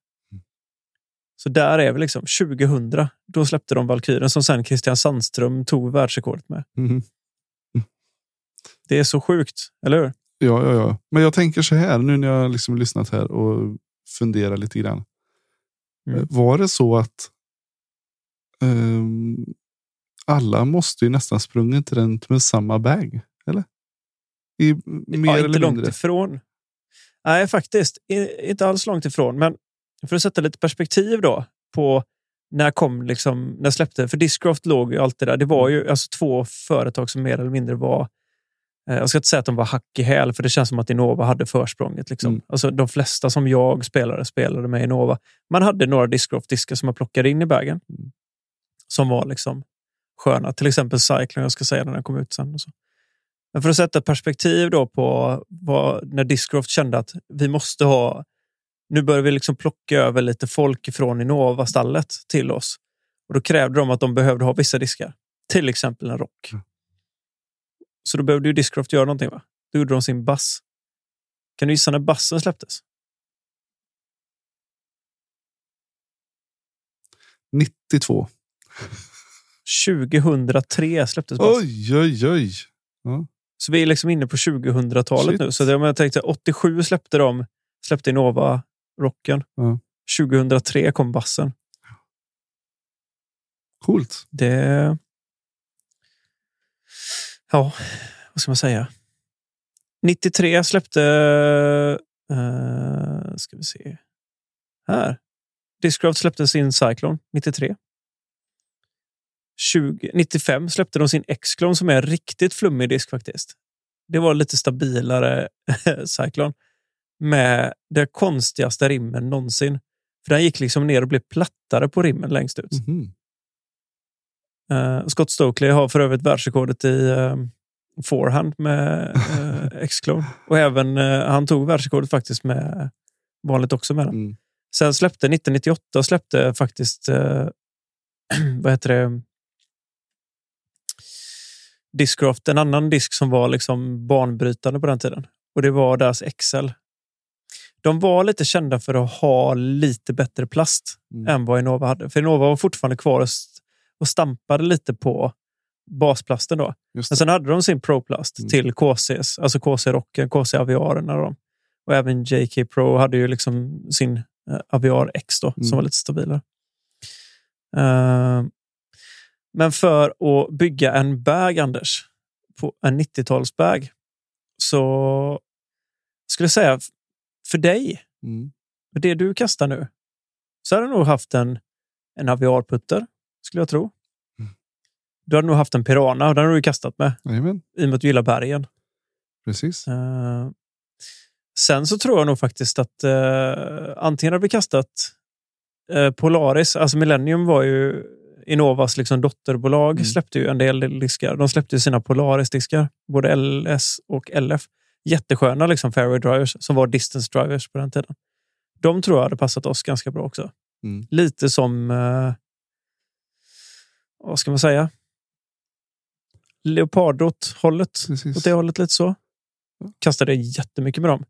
S3: Så där är vi liksom. 2000, då släppte de Valkyren som sen Christian Sandström tog världsrekordet med.
S2: Mhm.
S3: Det är så sjukt, eller hur?
S2: Ja, ja, ja. Men jag tänker så här nu när jag liksom lyssnat här och funderar lite grann.
S3: Mm.
S2: Var det så att ehm, alla måste ju nästan sprungit runt med samma bag? Eller? I, mer
S3: ja,
S2: eller
S3: inte långt
S2: mindre.
S3: ifrån. Nej, faktiskt. Inte alls långt ifrån. Men för att sätta lite perspektiv då på när kom liksom, när släppte, för Discraft låg ju alltid där. Det var ju alltså två företag som mer eller mindre var, eh, jag ska inte säga att de var hack i häl, för det känns som att Innova hade försprånget. Liksom.
S2: Mm.
S3: Alltså, de flesta som jag spelade, spelade med Innova. Man hade några Discraft-diskar som man plockade in i bagen.
S2: Mm.
S3: Som var liksom sköna. Till exempel Cyclone, jag ska säga när den kom ut sen. Och så. Men för att sätta perspektiv då på vad, när Discraft kände att vi måste ha, nu börjar vi liksom plocka över lite folk från Innova-stallet till oss. Och då krävde de att de behövde ha vissa diskar. Till exempel en rock.
S2: Mm.
S3: Så då behövde ju Discraft göra någonting. va? Då gjorde de sin bass. Kan du gissa när bassen släpptes?
S2: 92.
S3: 2003 släpptes bassen.
S2: Oj, oj, oj.
S3: Så vi är liksom inne på 2000-talet
S2: Shit.
S3: nu. Så det, om jag tänkte 87 släppte de, släppte Innova rocken.
S2: Ja.
S3: 2003 kom bassen.
S2: Coolt.
S3: Det... Ja, vad ska man säga? 93 släppte... Uh, ska vi se. Här. Discraft släppte sin Cyclone 93. 20, 95 släppte de sin X-Clone som är en riktigt flummig disk faktiskt. Det var lite stabilare *laughs* Cyclone med det konstigaste rimmen någonsin. För den gick liksom ner och blev plattare på rimmen längst ut.
S2: Mhm.
S3: Uh, Scott Stokely har för övrigt världsrekordet i uh, forehand med *laughs* uh, X-Clone. Och även uh, han tog världsrekordet faktiskt med vanligt också med den.
S2: Mm.
S3: Sen släppte 1998 släppte faktiskt *clears throat* vad heter det? Discraft, en annan disk som var liksom banbrytande på den tiden. Och det var deras XL. De var lite kända för att ha lite bättre plast
S2: Mm.
S3: än vad Innova hade. För Innova var fortfarande kvar och, st- och stampade lite på basplasten då. Men sen hade de sin Pro-plast
S2: Mm.
S3: till KCs, alltså KC Rocken, KC Aviaren. Och, och även JK Pro hade ju liksom sin eh, Aviar X då,
S2: Mm.
S3: som var lite stabilare. Eh, men för att bygga en bag, Anders, på en 90-talsbag, så skulle jag säga för dig,
S2: Mm.
S3: för det du kastar nu, så hade du nog haft en, en Aviar-putter, skulle jag tro.
S2: Mm.
S3: Du hade nog haft en Pirana och den har du kastat med
S2: Jajamän,
S3: i och med att du gillar bergen.
S2: precis.
S3: Eh, sen så tror jag nog faktiskt att uh, antingen har vi kastat eh, Polaris, alltså Millennium var ju Innovas liksom dotterbolag,
S2: Mm.
S3: släppte ju en del diskar. De släppte ju sina Polaris-diskar, både LS och LF. Jättesköna liksom fairway drivers som var distance drivers på den tiden. De tror jag hade passat oss ganska bra också.
S2: Mm.
S3: Lite som, eh, vad ska man säga? Leopardot-hållet. Åt det hållet lite så. Kastade jättemycket med dem.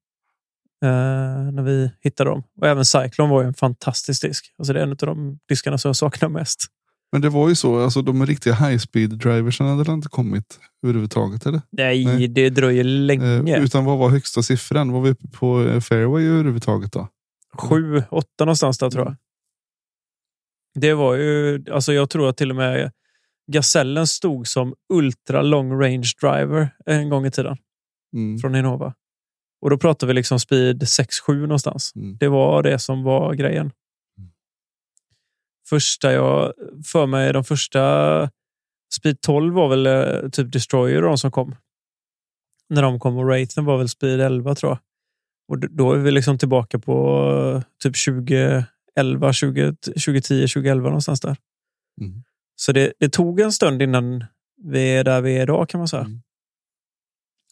S3: Eh, när vi hittade dem. Och även Cyclone var en fantastisk disk. Alltså det är en av de diskarna som jag saknar mest.
S2: Men det var ju så, alltså de riktiga high speed driversen hade inte kommit överhuvudtaget eller?
S3: Nej,
S2: Nej.
S3: det dröjer länge.
S2: Eh, utan vad var högsta siffran? Var vi uppe på eh, fairway överhuvudtaget då?
S3: Sju, åtta någonstans där tror jag. Det var ju, alltså jag tror att till och med Gazellen stod som ultra long range driver en gång i tiden
S2: Mm.
S3: från Innova. Och då pratar vi liksom speed 6-7 någonstans.
S2: Mm.
S3: Det var det som var grejen. Första jag för mig, de första Speed 12 var väl eh, typ Destroyer de som kom. När de kom och Wraithen var väl Speed 11 tror jag. Och då är vi liksom tillbaka på eh, typ 2011, 20, 2010, 2011 någonstans där.
S2: Mm.
S3: Så det, det tog en stund innan vi är där vi är idag kan man säga.
S2: Mm.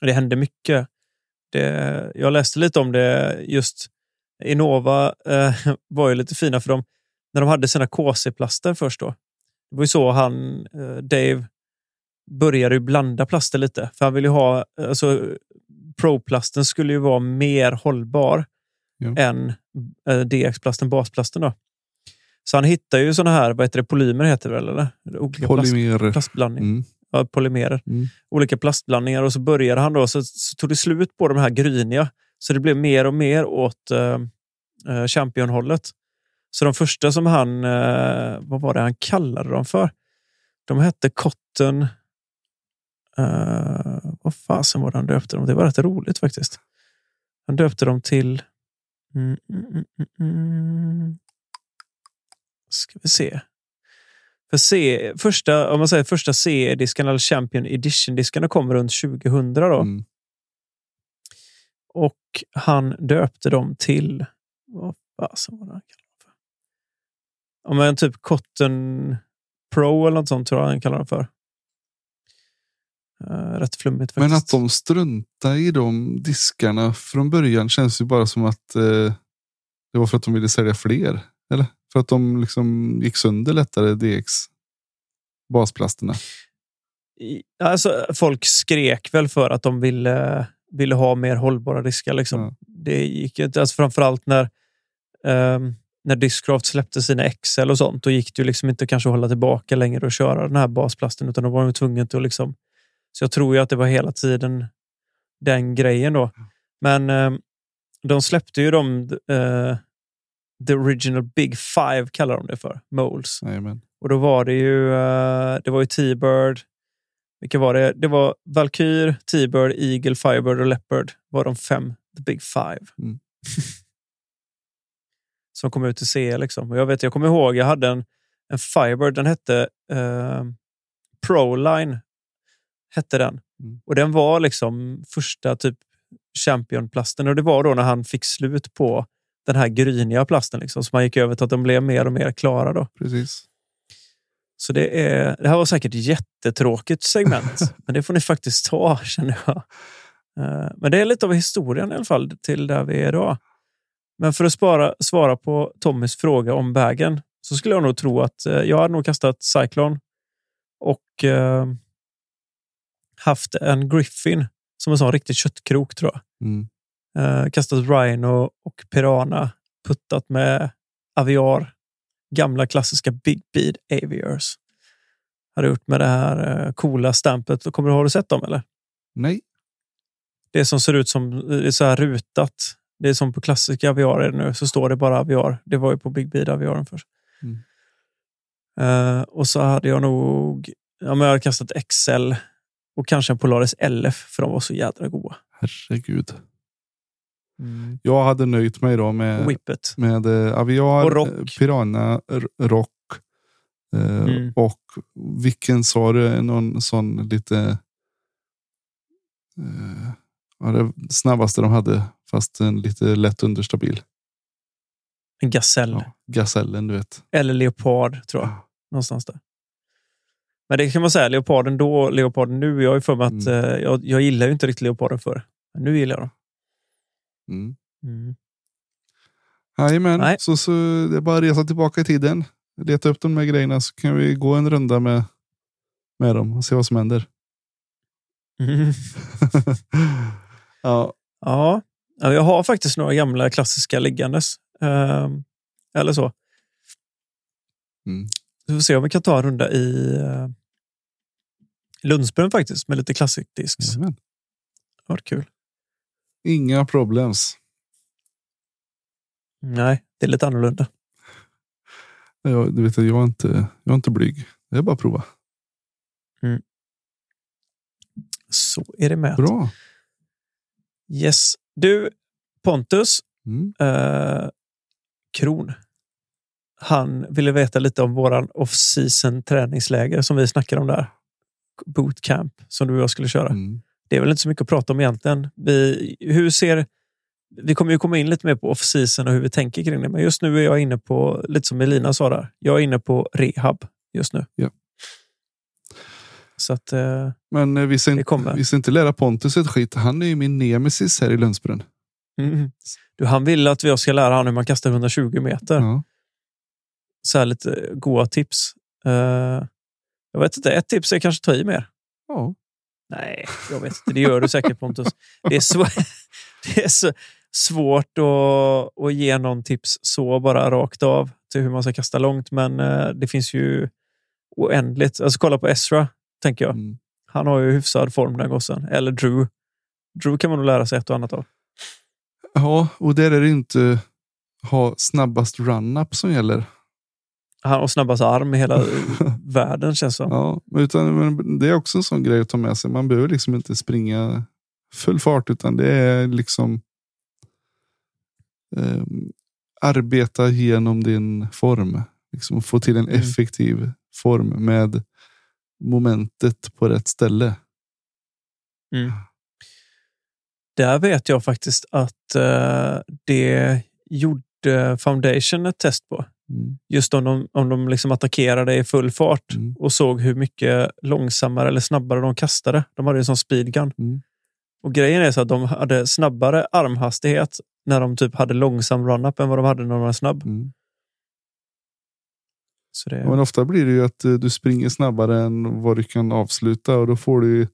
S3: Det hände mycket. Det, jag läste lite om det just. Innova eh, *laughs* var ju lite fina för dem när de hade sina KC-plaster först då. Det var ju så han, eh, Dave, började ju blanda plaster lite. För han ville ha, alltså Pro-plasten skulle ju vara mer hållbar
S2: Ja.
S3: än eh, DX-plasten, basplasten då. Så han hittar ju sådana här, vad heter det, polymer heter det väl? Eller? Olika plast,
S2: Polymerer.
S3: plastblandning,
S2: Mm.
S3: ja, polymerer
S2: Mm.
S3: olika plastblandningar och så började han då, så, så tog det slut på de här gryniga. Så det blev mer och mer åt eh, eh, Champion-hållet. Så de första som han, eh, vad var det han kallade dem för? De hette Cotton... Eh, vad fasen var det han döpte dem? Det var rätt roligt faktiskt. Han döpte dem till... Mm, mm, mm, mm, mm. Ska vi se. För C, första, om man säger första CE-diskarna eller Champion Edition-diskarna kom runt 2000 då.
S2: Mm.
S3: Och han döpte dem till... Vad fasen var det han kallade? Om en typ Cotton Pro eller något sånt tror jag han kallar dem för. Uh, rätt flummigt faktiskt.
S2: Men att de struntar i de diskarna från början känns ju bara som att eh, det var för att de ville sälja fler. Eller? För att de liksom gick sönder lättare DX. Basplasterna.
S3: Alltså, folk skrek väl för att de ville, ville ha mer hållbara diskar. Liksom.
S2: Ja.
S3: Det gick inte. Alltså, framförallt när, um, när Discraft släppte sina XL och sånt. Då gick det ju liksom inte kanske att hålla tillbaka längre och köra den här basplasten. Utan då var de tvungna att liksom... Så jag tror ju att det var hela tiden den grejen då. Men ehm, de släppte ju de... eh, The original Big Five kallar de det för. Moles.
S2: Jajamän.
S3: Och då var det ju, eh, det var ju T-Bird. Vilka var det? Det var Valkyr, T-Bird, Eagle, Firebird och Leopard. var de fem, the big five.
S2: Mm. *laughs*
S3: Som kom ut i CE. Liksom. Och jag, vet, jag kommer ihåg, jag hade en, en Firebird, den hette eh, Proline. Hette den.
S2: Mm.
S3: Och den var liksom första typ Championplasten. Och det var då när han fick slut på den här gryniga plasten. Liksom, så man gick över till att de blev mer och mer klara. Då.
S2: Precis.
S3: Så det, är, det här var säkert ett jättetråkigt segment, *laughs* men det får ni faktiskt ta känner jag. Eh, Men det är lite av historien i alla fall till där vi är idag. Men för att spara, svara på Tommys fråga om vägen så skulle jag nog tro att eh, jag hade nog kastat Cyclone och eh, haft en Griffin som en sån riktig köttkrok tror jag.
S2: Mm.
S3: Eh, kastat Rhino och Pirana. Puttat med Aviar. Gamla klassiska Big Bead Aviars. hade gjort med det här eh, coola stampet. Kommer du, har du sett dem eller?
S2: Nej.
S3: Det som ser ut som det är så här rutat. Det är som på klassiska aviarer nu, så står det bara aviar. Det var ju på Big Bead aviaren först.
S2: Mm.
S3: Eh, och så hade jag nog ja, men jag hade kastat XL och kanske en Polaris LF, för de var så jädra goda.
S2: Herregud. Jag hade nöjt mig då med,
S3: Whippet.
S2: med eh, Aviar,
S3: Och Rock.
S2: eh, Piranha, Rock eh,
S3: Mm.
S2: och vilken sa du? Någon sån lite eh, ja, det snabbaste de hade fast en lite lätt understabil.
S3: En Gazelle.
S2: Ja, Gazellen du vet.
S3: Eller Leopard, tror jag. Någonstans där. Men det kan man säga, Leoparden då och Leoparden nu. Jag ju för mig att
S2: Mm.
S3: eh, jag, jag gillar ju inte riktigt Leoparden förr. Men nu gillar jag dem.
S2: Mm.
S3: Mm.
S2: Jajamän,
S3: Nej.
S2: så, så det är bara att resa tillbaka i tiden. Leta upp de här grejerna så kan vi gå en runda med, med dem och se vad som händer.
S3: Mm. *laughs*
S2: Ja,
S3: Ja, jag har faktiskt några gamla klassiska liggandes. Ehm, eller så.
S2: Mm.
S3: Vi får se om vi kan ta en runda i uh, Lundsbrunn faktiskt med lite classic discs. Det
S2: jajamän.
S3: varit kul.
S2: Inga problems.
S3: Nej, det är lite annorlunda.
S2: Jag, du vet, jag, är inte, jag är inte blyg. Det är bara att prova.
S3: Så är det med.
S2: Bra.
S3: Yes. Du, Pontus
S2: Mm.
S3: eh, Kron. Han ville veta lite om våran off-season träningsläger som vi snackade om där. Bootcamp som du och jag skulle köra.
S2: Mm.
S3: Det är väl inte så mycket att prata om egentligen. Vi, hur ser, vi kommer ju komma in lite mer på off-season och hur vi tänker kring det. Men just nu är jag inne på, lite som Elina sa där, jag är inne på rehab just nu.
S2: Ja.
S3: Så att, eh,
S2: Men eh, vi
S3: Det
S2: inte, vi inte lära Pontus ett skit. Han är ju min nemesis här i Lundsbrunn.
S3: mm. du, han vill att jag ska lära honom hur man kastar 120 meter.
S2: Ja.
S3: Så här lite goa tips. Eh, jag vet inte, ett tips är kanske ta i mer.
S2: Ja.
S3: Nej, jag vet inte. Det gör du säkert Pontus. Det är, så, *laughs* det är så svårt att, att ge någon tips så bara rakt av till hur man ska kasta långt. Men eh, det finns ju oändligt. Alltså kolla på Ezra, tänker jag.
S2: Mm.
S3: Han har ju hyfsad form den gossen. Eller Drew. Drew kan man nog lära sig ett och annat av.
S2: ja, och där är det inte ha snabbast run-up som gäller.
S3: Han har snabbast arm i hela *laughs* världen känns som.
S2: Ja, utan men det är också en sån grej att ta med sig. Man behöver liksom inte springa full fart utan det är liksom ehm, arbeta genom din form. Liksom få till en
S3: Mm.
S2: effektiv form med momentet på rätt ställe.
S3: Mm. Där vet jag faktiskt att eh, det gjorde Foundation ett test på.
S2: Mm.
S3: Just om de, om de liksom attackerade i full fart
S2: Mm.
S3: och såg hur mycket långsammare eller snabbare de kastade. De hade ju som speedgun.
S2: Mm.
S3: Och grejen är så att de hade snabbare armhastighet när de typ hade långsam run-up än vad de hade när de var snabb.
S2: Mm.
S3: Så det,
S2: Men ofta blir det ju att eh, du springer snabbare än vad du kan avsluta och då får du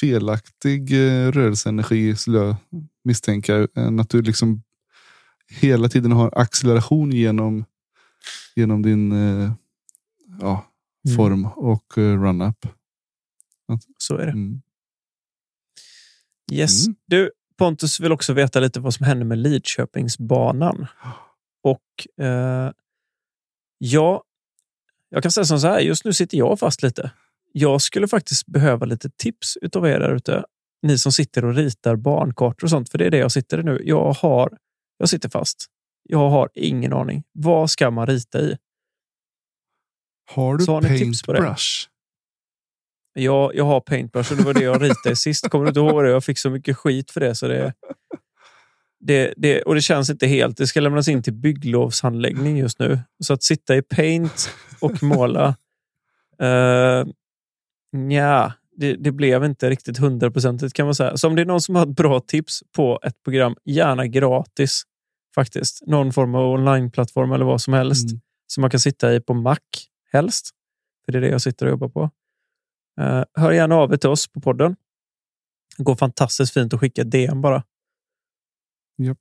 S2: felaktig eh, rörelseenergi skulle jag misstänka. Än att du liksom hela tiden har acceleration genom, genom din eh, ja,
S3: Mm.
S2: form och eh, run-up.
S3: så är det.
S2: Mm.
S3: Yes.
S2: Mm.
S3: Du, Pontus vill också veta lite vad som händer med Lidköpingsbanan. *gasps* Och eh, ja, jag kan säga som så här. Just nu sitter jag fast lite. Jag skulle faktiskt behöva lite tips utav er där ute. Ni som sitter och ritar bankartor och sånt, för det är det jag sitter i nu. Jag har, jag sitter fast. Jag har ingen aning. Vad ska man rita i?
S2: Har du
S3: Så har ni tips på det?
S2: paintbrush?
S3: Jag, jag har paintbrush och det var det jag ritade sist. Kommer du inte ihåg det? Jag fick så mycket skit för det. Så det, det, det och det känns inte helt. Det ska lämnas in till bygglovshandläggning just nu. Så att sitta i paint och måla. *laughs* Uh, ja, det, det blev inte riktigt hundraprocentigt kan man säga. Så om det är någon som har ett bra tips på ett program, gärna gratis faktiskt. Någon form av onlineplattform eller vad som helst
S2: Mm.
S3: som man kan sitta i på Mac helst. För det är det jag sitter och jobbar på. Eh, hör gärna av er till oss på podden. Det går fantastiskt fint att skicka DM bara.
S2: Japp.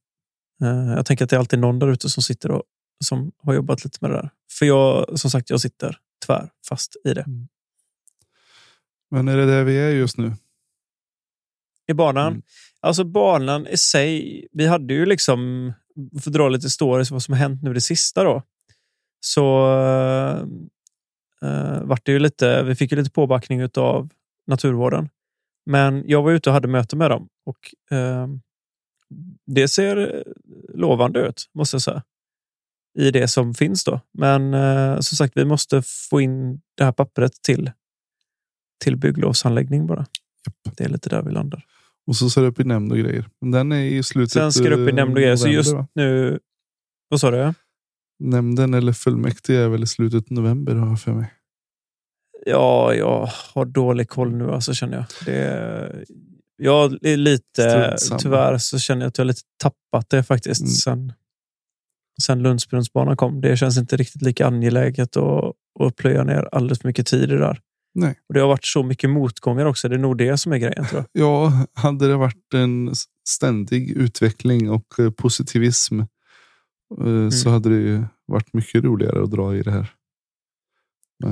S3: Eh, jag tänker att det är alltid någon där ute som sitter och som har jobbat lite med det där. För jag, som sagt, jag sitter tvär fast i det.
S2: Mm. Men är det där vi är just nu?
S3: I banan.
S2: Mm.
S3: Alltså banan i sig. Vi hade ju liksom, för att dra lite stories vad som har hänt nu det sista då. Så uh, vart det ju lite, vi fick ju lite påbackning av naturvården. Men jag var ute och hade möte med dem och uh, det ser lovande ut, måste jag säga. I det som finns då. Men uh, som sagt, vi måste få in det här pappret till, till bygglovsanläggning bara.
S2: Japp.
S3: Det är lite där vi landar.
S2: Och så ser det upp i nämnd och grejer. Men den är i slutet.
S3: Sen ska det upp i
S2: eh,
S3: nämnd och grejer. Så just
S2: va?
S3: nu... Vad sa du?
S2: Nämnden eller fullmäktige är väl i slutet november har jag för mig.
S3: Ja, jag har dålig koll nu alltså, känner jag. Det jag är lite... Tyvärr så känner jag att jag lite tappat det faktiskt.
S2: Mm.
S3: Sen, sen Lundsbrunnsbanan kom. Det känns inte riktigt lika angeläget att, att plöja ner alldeles för mycket tid i det där.
S2: Nej.
S3: Och det har varit så mycket motgångar också. Det är nog det som är grejen tror jag.
S2: Ja, hade det varit en ständig utveckling och eh, positivism eh, så
S3: Mm.
S2: hade det ju varit mycket roligare att dra i det här.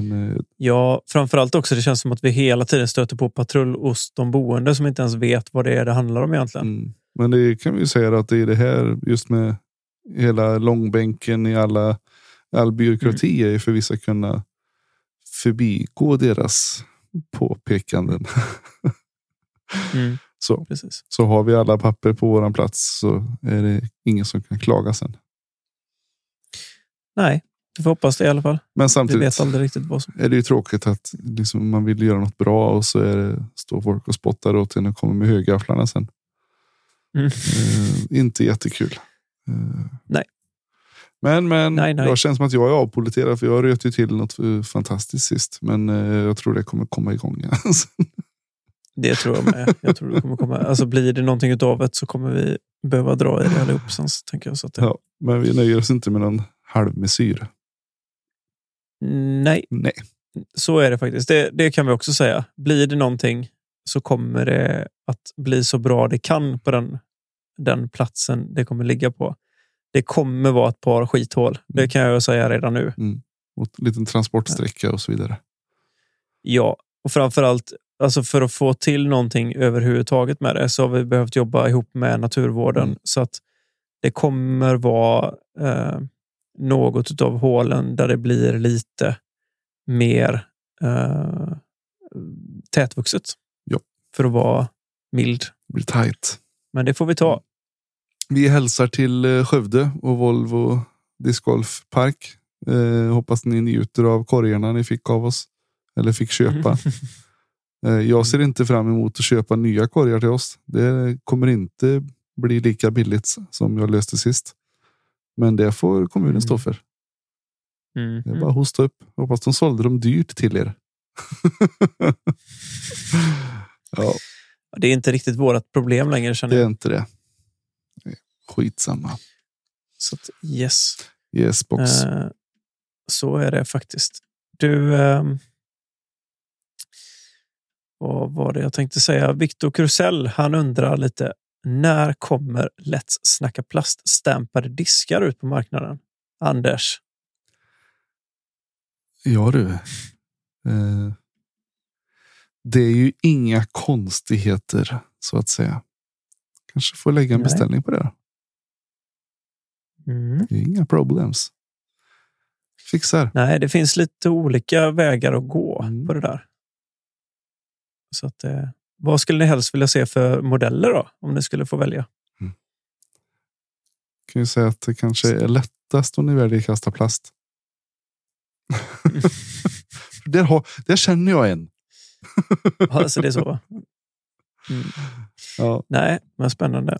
S2: Men eh,
S3: Ja, framförallt också. Det känns som att vi hela tiden stöter på patrull hos de boende som inte ens vet vad det är det handlar om egentligen.
S2: Mm. Men det kan vi ju säga att det är det här just med hela långbänken i alla all byråkrati
S3: Mm.
S2: är för vissa kunna förbigå deras påpekanden. *laughs*
S3: Mm,
S2: så,
S3: precis.
S2: så har vi alla papper på våran plats så är det ingen som kan klaga sen.
S3: Nej, vi får hoppas det i alla fall.
S2: Men
S3: Vi
S2: samtidigt
S3: vet aldrig riktigt vad som...
S2: är det ju tråkigt att liksom, man vill göra något bra och så är det, står folk och spottar åt en och kommer med högafflarna sen.
S3: Mm.
S2: Eh, inte jättekul. Eh,
S3: Nej.
S2: Men, men
S3: Nej, nej.
S2: jag känns som att jag är avpoliterad för jag röt ju till något eh, fantastiskt sist. Men eh, jag tror det kommer komma igång igen. *laughs*
S3: Det tror jag med. Jag tror det kommer komma. Alltså blir det någonting utav det så kommer vi behöva dra i det allihop sen. så Tänker jag, så att det...
S2: ja, men vi nöjer oss inte med någon halvmesyr.
S3: Nej,
S2: Nej.
S3: så är det faktiskt. Det, det kan vi också säga. Blir det någonting så kommer det att bli så bra det kan på den, den platsen det kommer ligga på. Det kommer vara ett par skithål. Det kan jag säga redan nu.
S2: Mot en liten transportsträcka och så vidare.
S3: Ja, och framförallt alltså för att få till någonting överhuvudtaget med det så har vi behövt jobba ihop med naturvården
S2: Mm.
S3: så att det kommer vara eh, något av hålen där det blir lite mer eh, tätvuxet.
S2: Ja.
S3: För att vara mild.
S2: Det blir tajt.
S3: Men det får vi ta.
S2: Vi hälsar till eh, Skövde och Volvo discgolfpark. Eh, hoppas ni njuter av korgarna ni fick av oss. Eller fick köpa. *laughs* Eh, jag ser inte fram emot att köpa nya korgar till oss. Det kommer inte bli lika billigt som jag löste sist. Men det får kommunen stå för.
S3: Mm.
S2: Det är bara att hosta upp. Hoppas de sålde dem dyrt till er. *laughs* ja,
S3: Det är inte riktigt vårt problem längre känner
S2: det är
S3: jag.
S2: inte det. Skitsamma.
S3: Så att, yes.
S2: Yes box.
S3: Eh, så är det faktiskt. Du, ehm, vad var det jag tänkte säga? Viktor Krusell, han undrar lite. När kommer Let's Snacka plaststämpade diskar ut på marknaden? Anders?
S2: Ja du. Eh, det är ju inga konstigheter så att säga. Kanske får lägga en
S3: Nej.
S2: beställning på det.
S3: Mm.
S2: Det är inga problems. Fixar.
S3: Nej, det finns lite olika vägar att gå
S2: Mm.
S3: på det där. Så att, eh, vad skulle ni helst vilja se för modeller då? Om ni skulle få välja.
S2: Kan ju säga att det kanske är lättast om ni väljer att kasta plast. För *laughs* där, har, där känner jag en.
S3: Ja, så det är så. Mm.
S2: Ja,
S3: Nej, men spännande.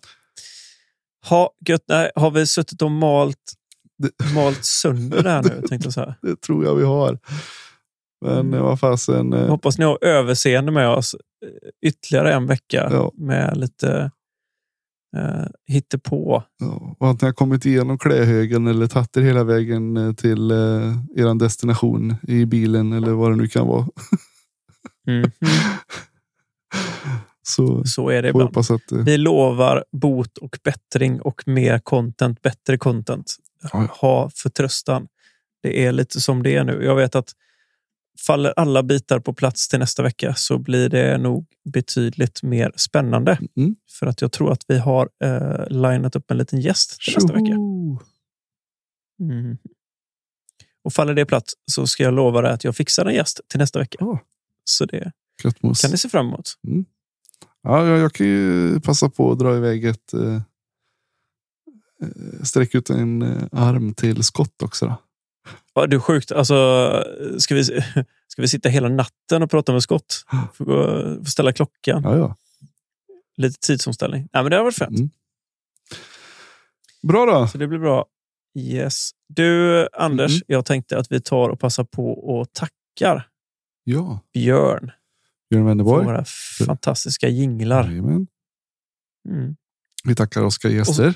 S3: Ha, gött, nej, har vi suttit och malt,
S2: Det-
S3: malt sönder det här nu? *laughs* Tänkte jag säga.
S2: det tror jag vi har. Men
S3: Mm.
S2: vad fasen. eh,
S3: Hoppas ni har överseende med oss ytterligare en vecka
S2: Ja.
S3: med lite eh, hittepå.
S2: Ja, och att ni har kommit igenom klähögen eller tagit er hela vägen eh, till eh, er destination i bilen eller vad det nu kan vara. *laughs*
S3: Mm. *laughs*
S2: Så
S3: Så är det ibland.
S2: att eh,
S3: Vi lovar bot och bättring och mer content, bättre content.
S2: Ja.
S3: Ha förtröstan. Det är lite som det är nu. Jag vet att faller alla bitar på plats till nästa vecka så blir det nog betydligt mer spännande.
S2: Mm.
S3: För att jag tror att vi har eh, linat upp en liten gäst till nästa vecka.
S2: Tjoho!
S3: Mm. Och faller det platt så ska jag lova dig att jag fixar en gäst till nästa vecka.
S2: Ja.
S3: Så det
S2: Köttmos.
S3: kan ni se fram emot.
S2: Ja, jag, jag kan ju passa på att dra iväg ett... Eh, eh, sträcka ut en eh, arm till skott också. Då.
S3: Ja, du sjukt. Alltså, ska, vi, *laughs* ska vi sitta hela natten och prata med Scott? Får, gå- får ställa klockan.
S2: Ja, ja.
S3: Lite tidsomställning. Nej, men det har varit fett.
S2: Mm. Bra då.
S3: Så det blir bra. Yes. Du, Anders,
S2: Mm.
S3: jag tänkte att vi tar och passar på och tackar
S2: Ja,
S3: Björn
S2: Björn
S3: för
S2: Wennerborg.
S3: våra fantastiska jinglar.
S2: Jajamän.
S3: Mm.
S2: Vi tackar Oskar Gäster.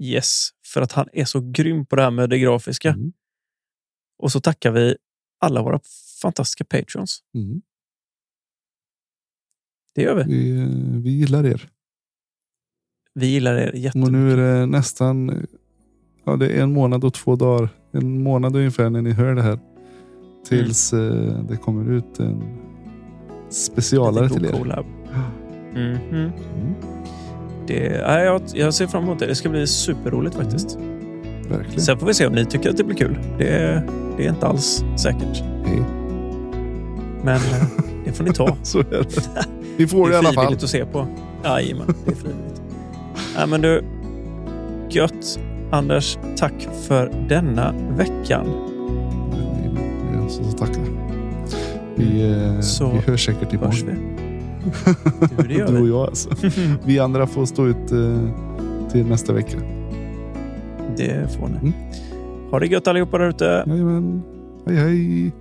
S3: Yes, för att han är så grym på det här med det grafiska.
S2: Mm.
S3: Och så tackar vi alla våra fantastiska patrons.
S2: Mm.
S3: Det gör vi.
S2: Vi, eh, vi gillar er.
S3: Vi gillar er
S2: Och
S3: jättemycket.
S2: nu är det nästan ja, det är en månad och två dagar. En månad ungefär när ni hör det här. Tills eh, det kommer ut en specialare till er.
S3: collab. *gasps* Mhm.
S2: Mm.
S3: Det, nej, jag, jag ser fram emot det. Det ska bli superroligt faktiskt.
S2: Verkligen.
S3: Sen får vi se om ni tycker att det blir kul. Det, det är inte alls säkert.
S2: Hej.
S3: Men eh, det får ni ta. *laughs*
S2: Så är det. *laughs* Ni får det
S3: Det
S2: i
S3: är
S2: alla fall.
S3: frivilligt att se på. Jajamän, det är frivilligt. Nej, men du, gött. Anders, tack för denna veckan.
S2: Jajamän, Jag så tackar. Vi, eh,
S3: Så
S2: vi hörs säkert
S3: Hörs
S2: imorgon.
S3: vi? *laughs* Du, det gör
S2: Du och
S3: vi.
S2: jag alltså. Vi andra får stå ut eh, till nästa vecka.
S3: Det får ni.
S2: Mm.
S3: Ha det gött allihopa där ute.
S2: Jajamän. Hej hej.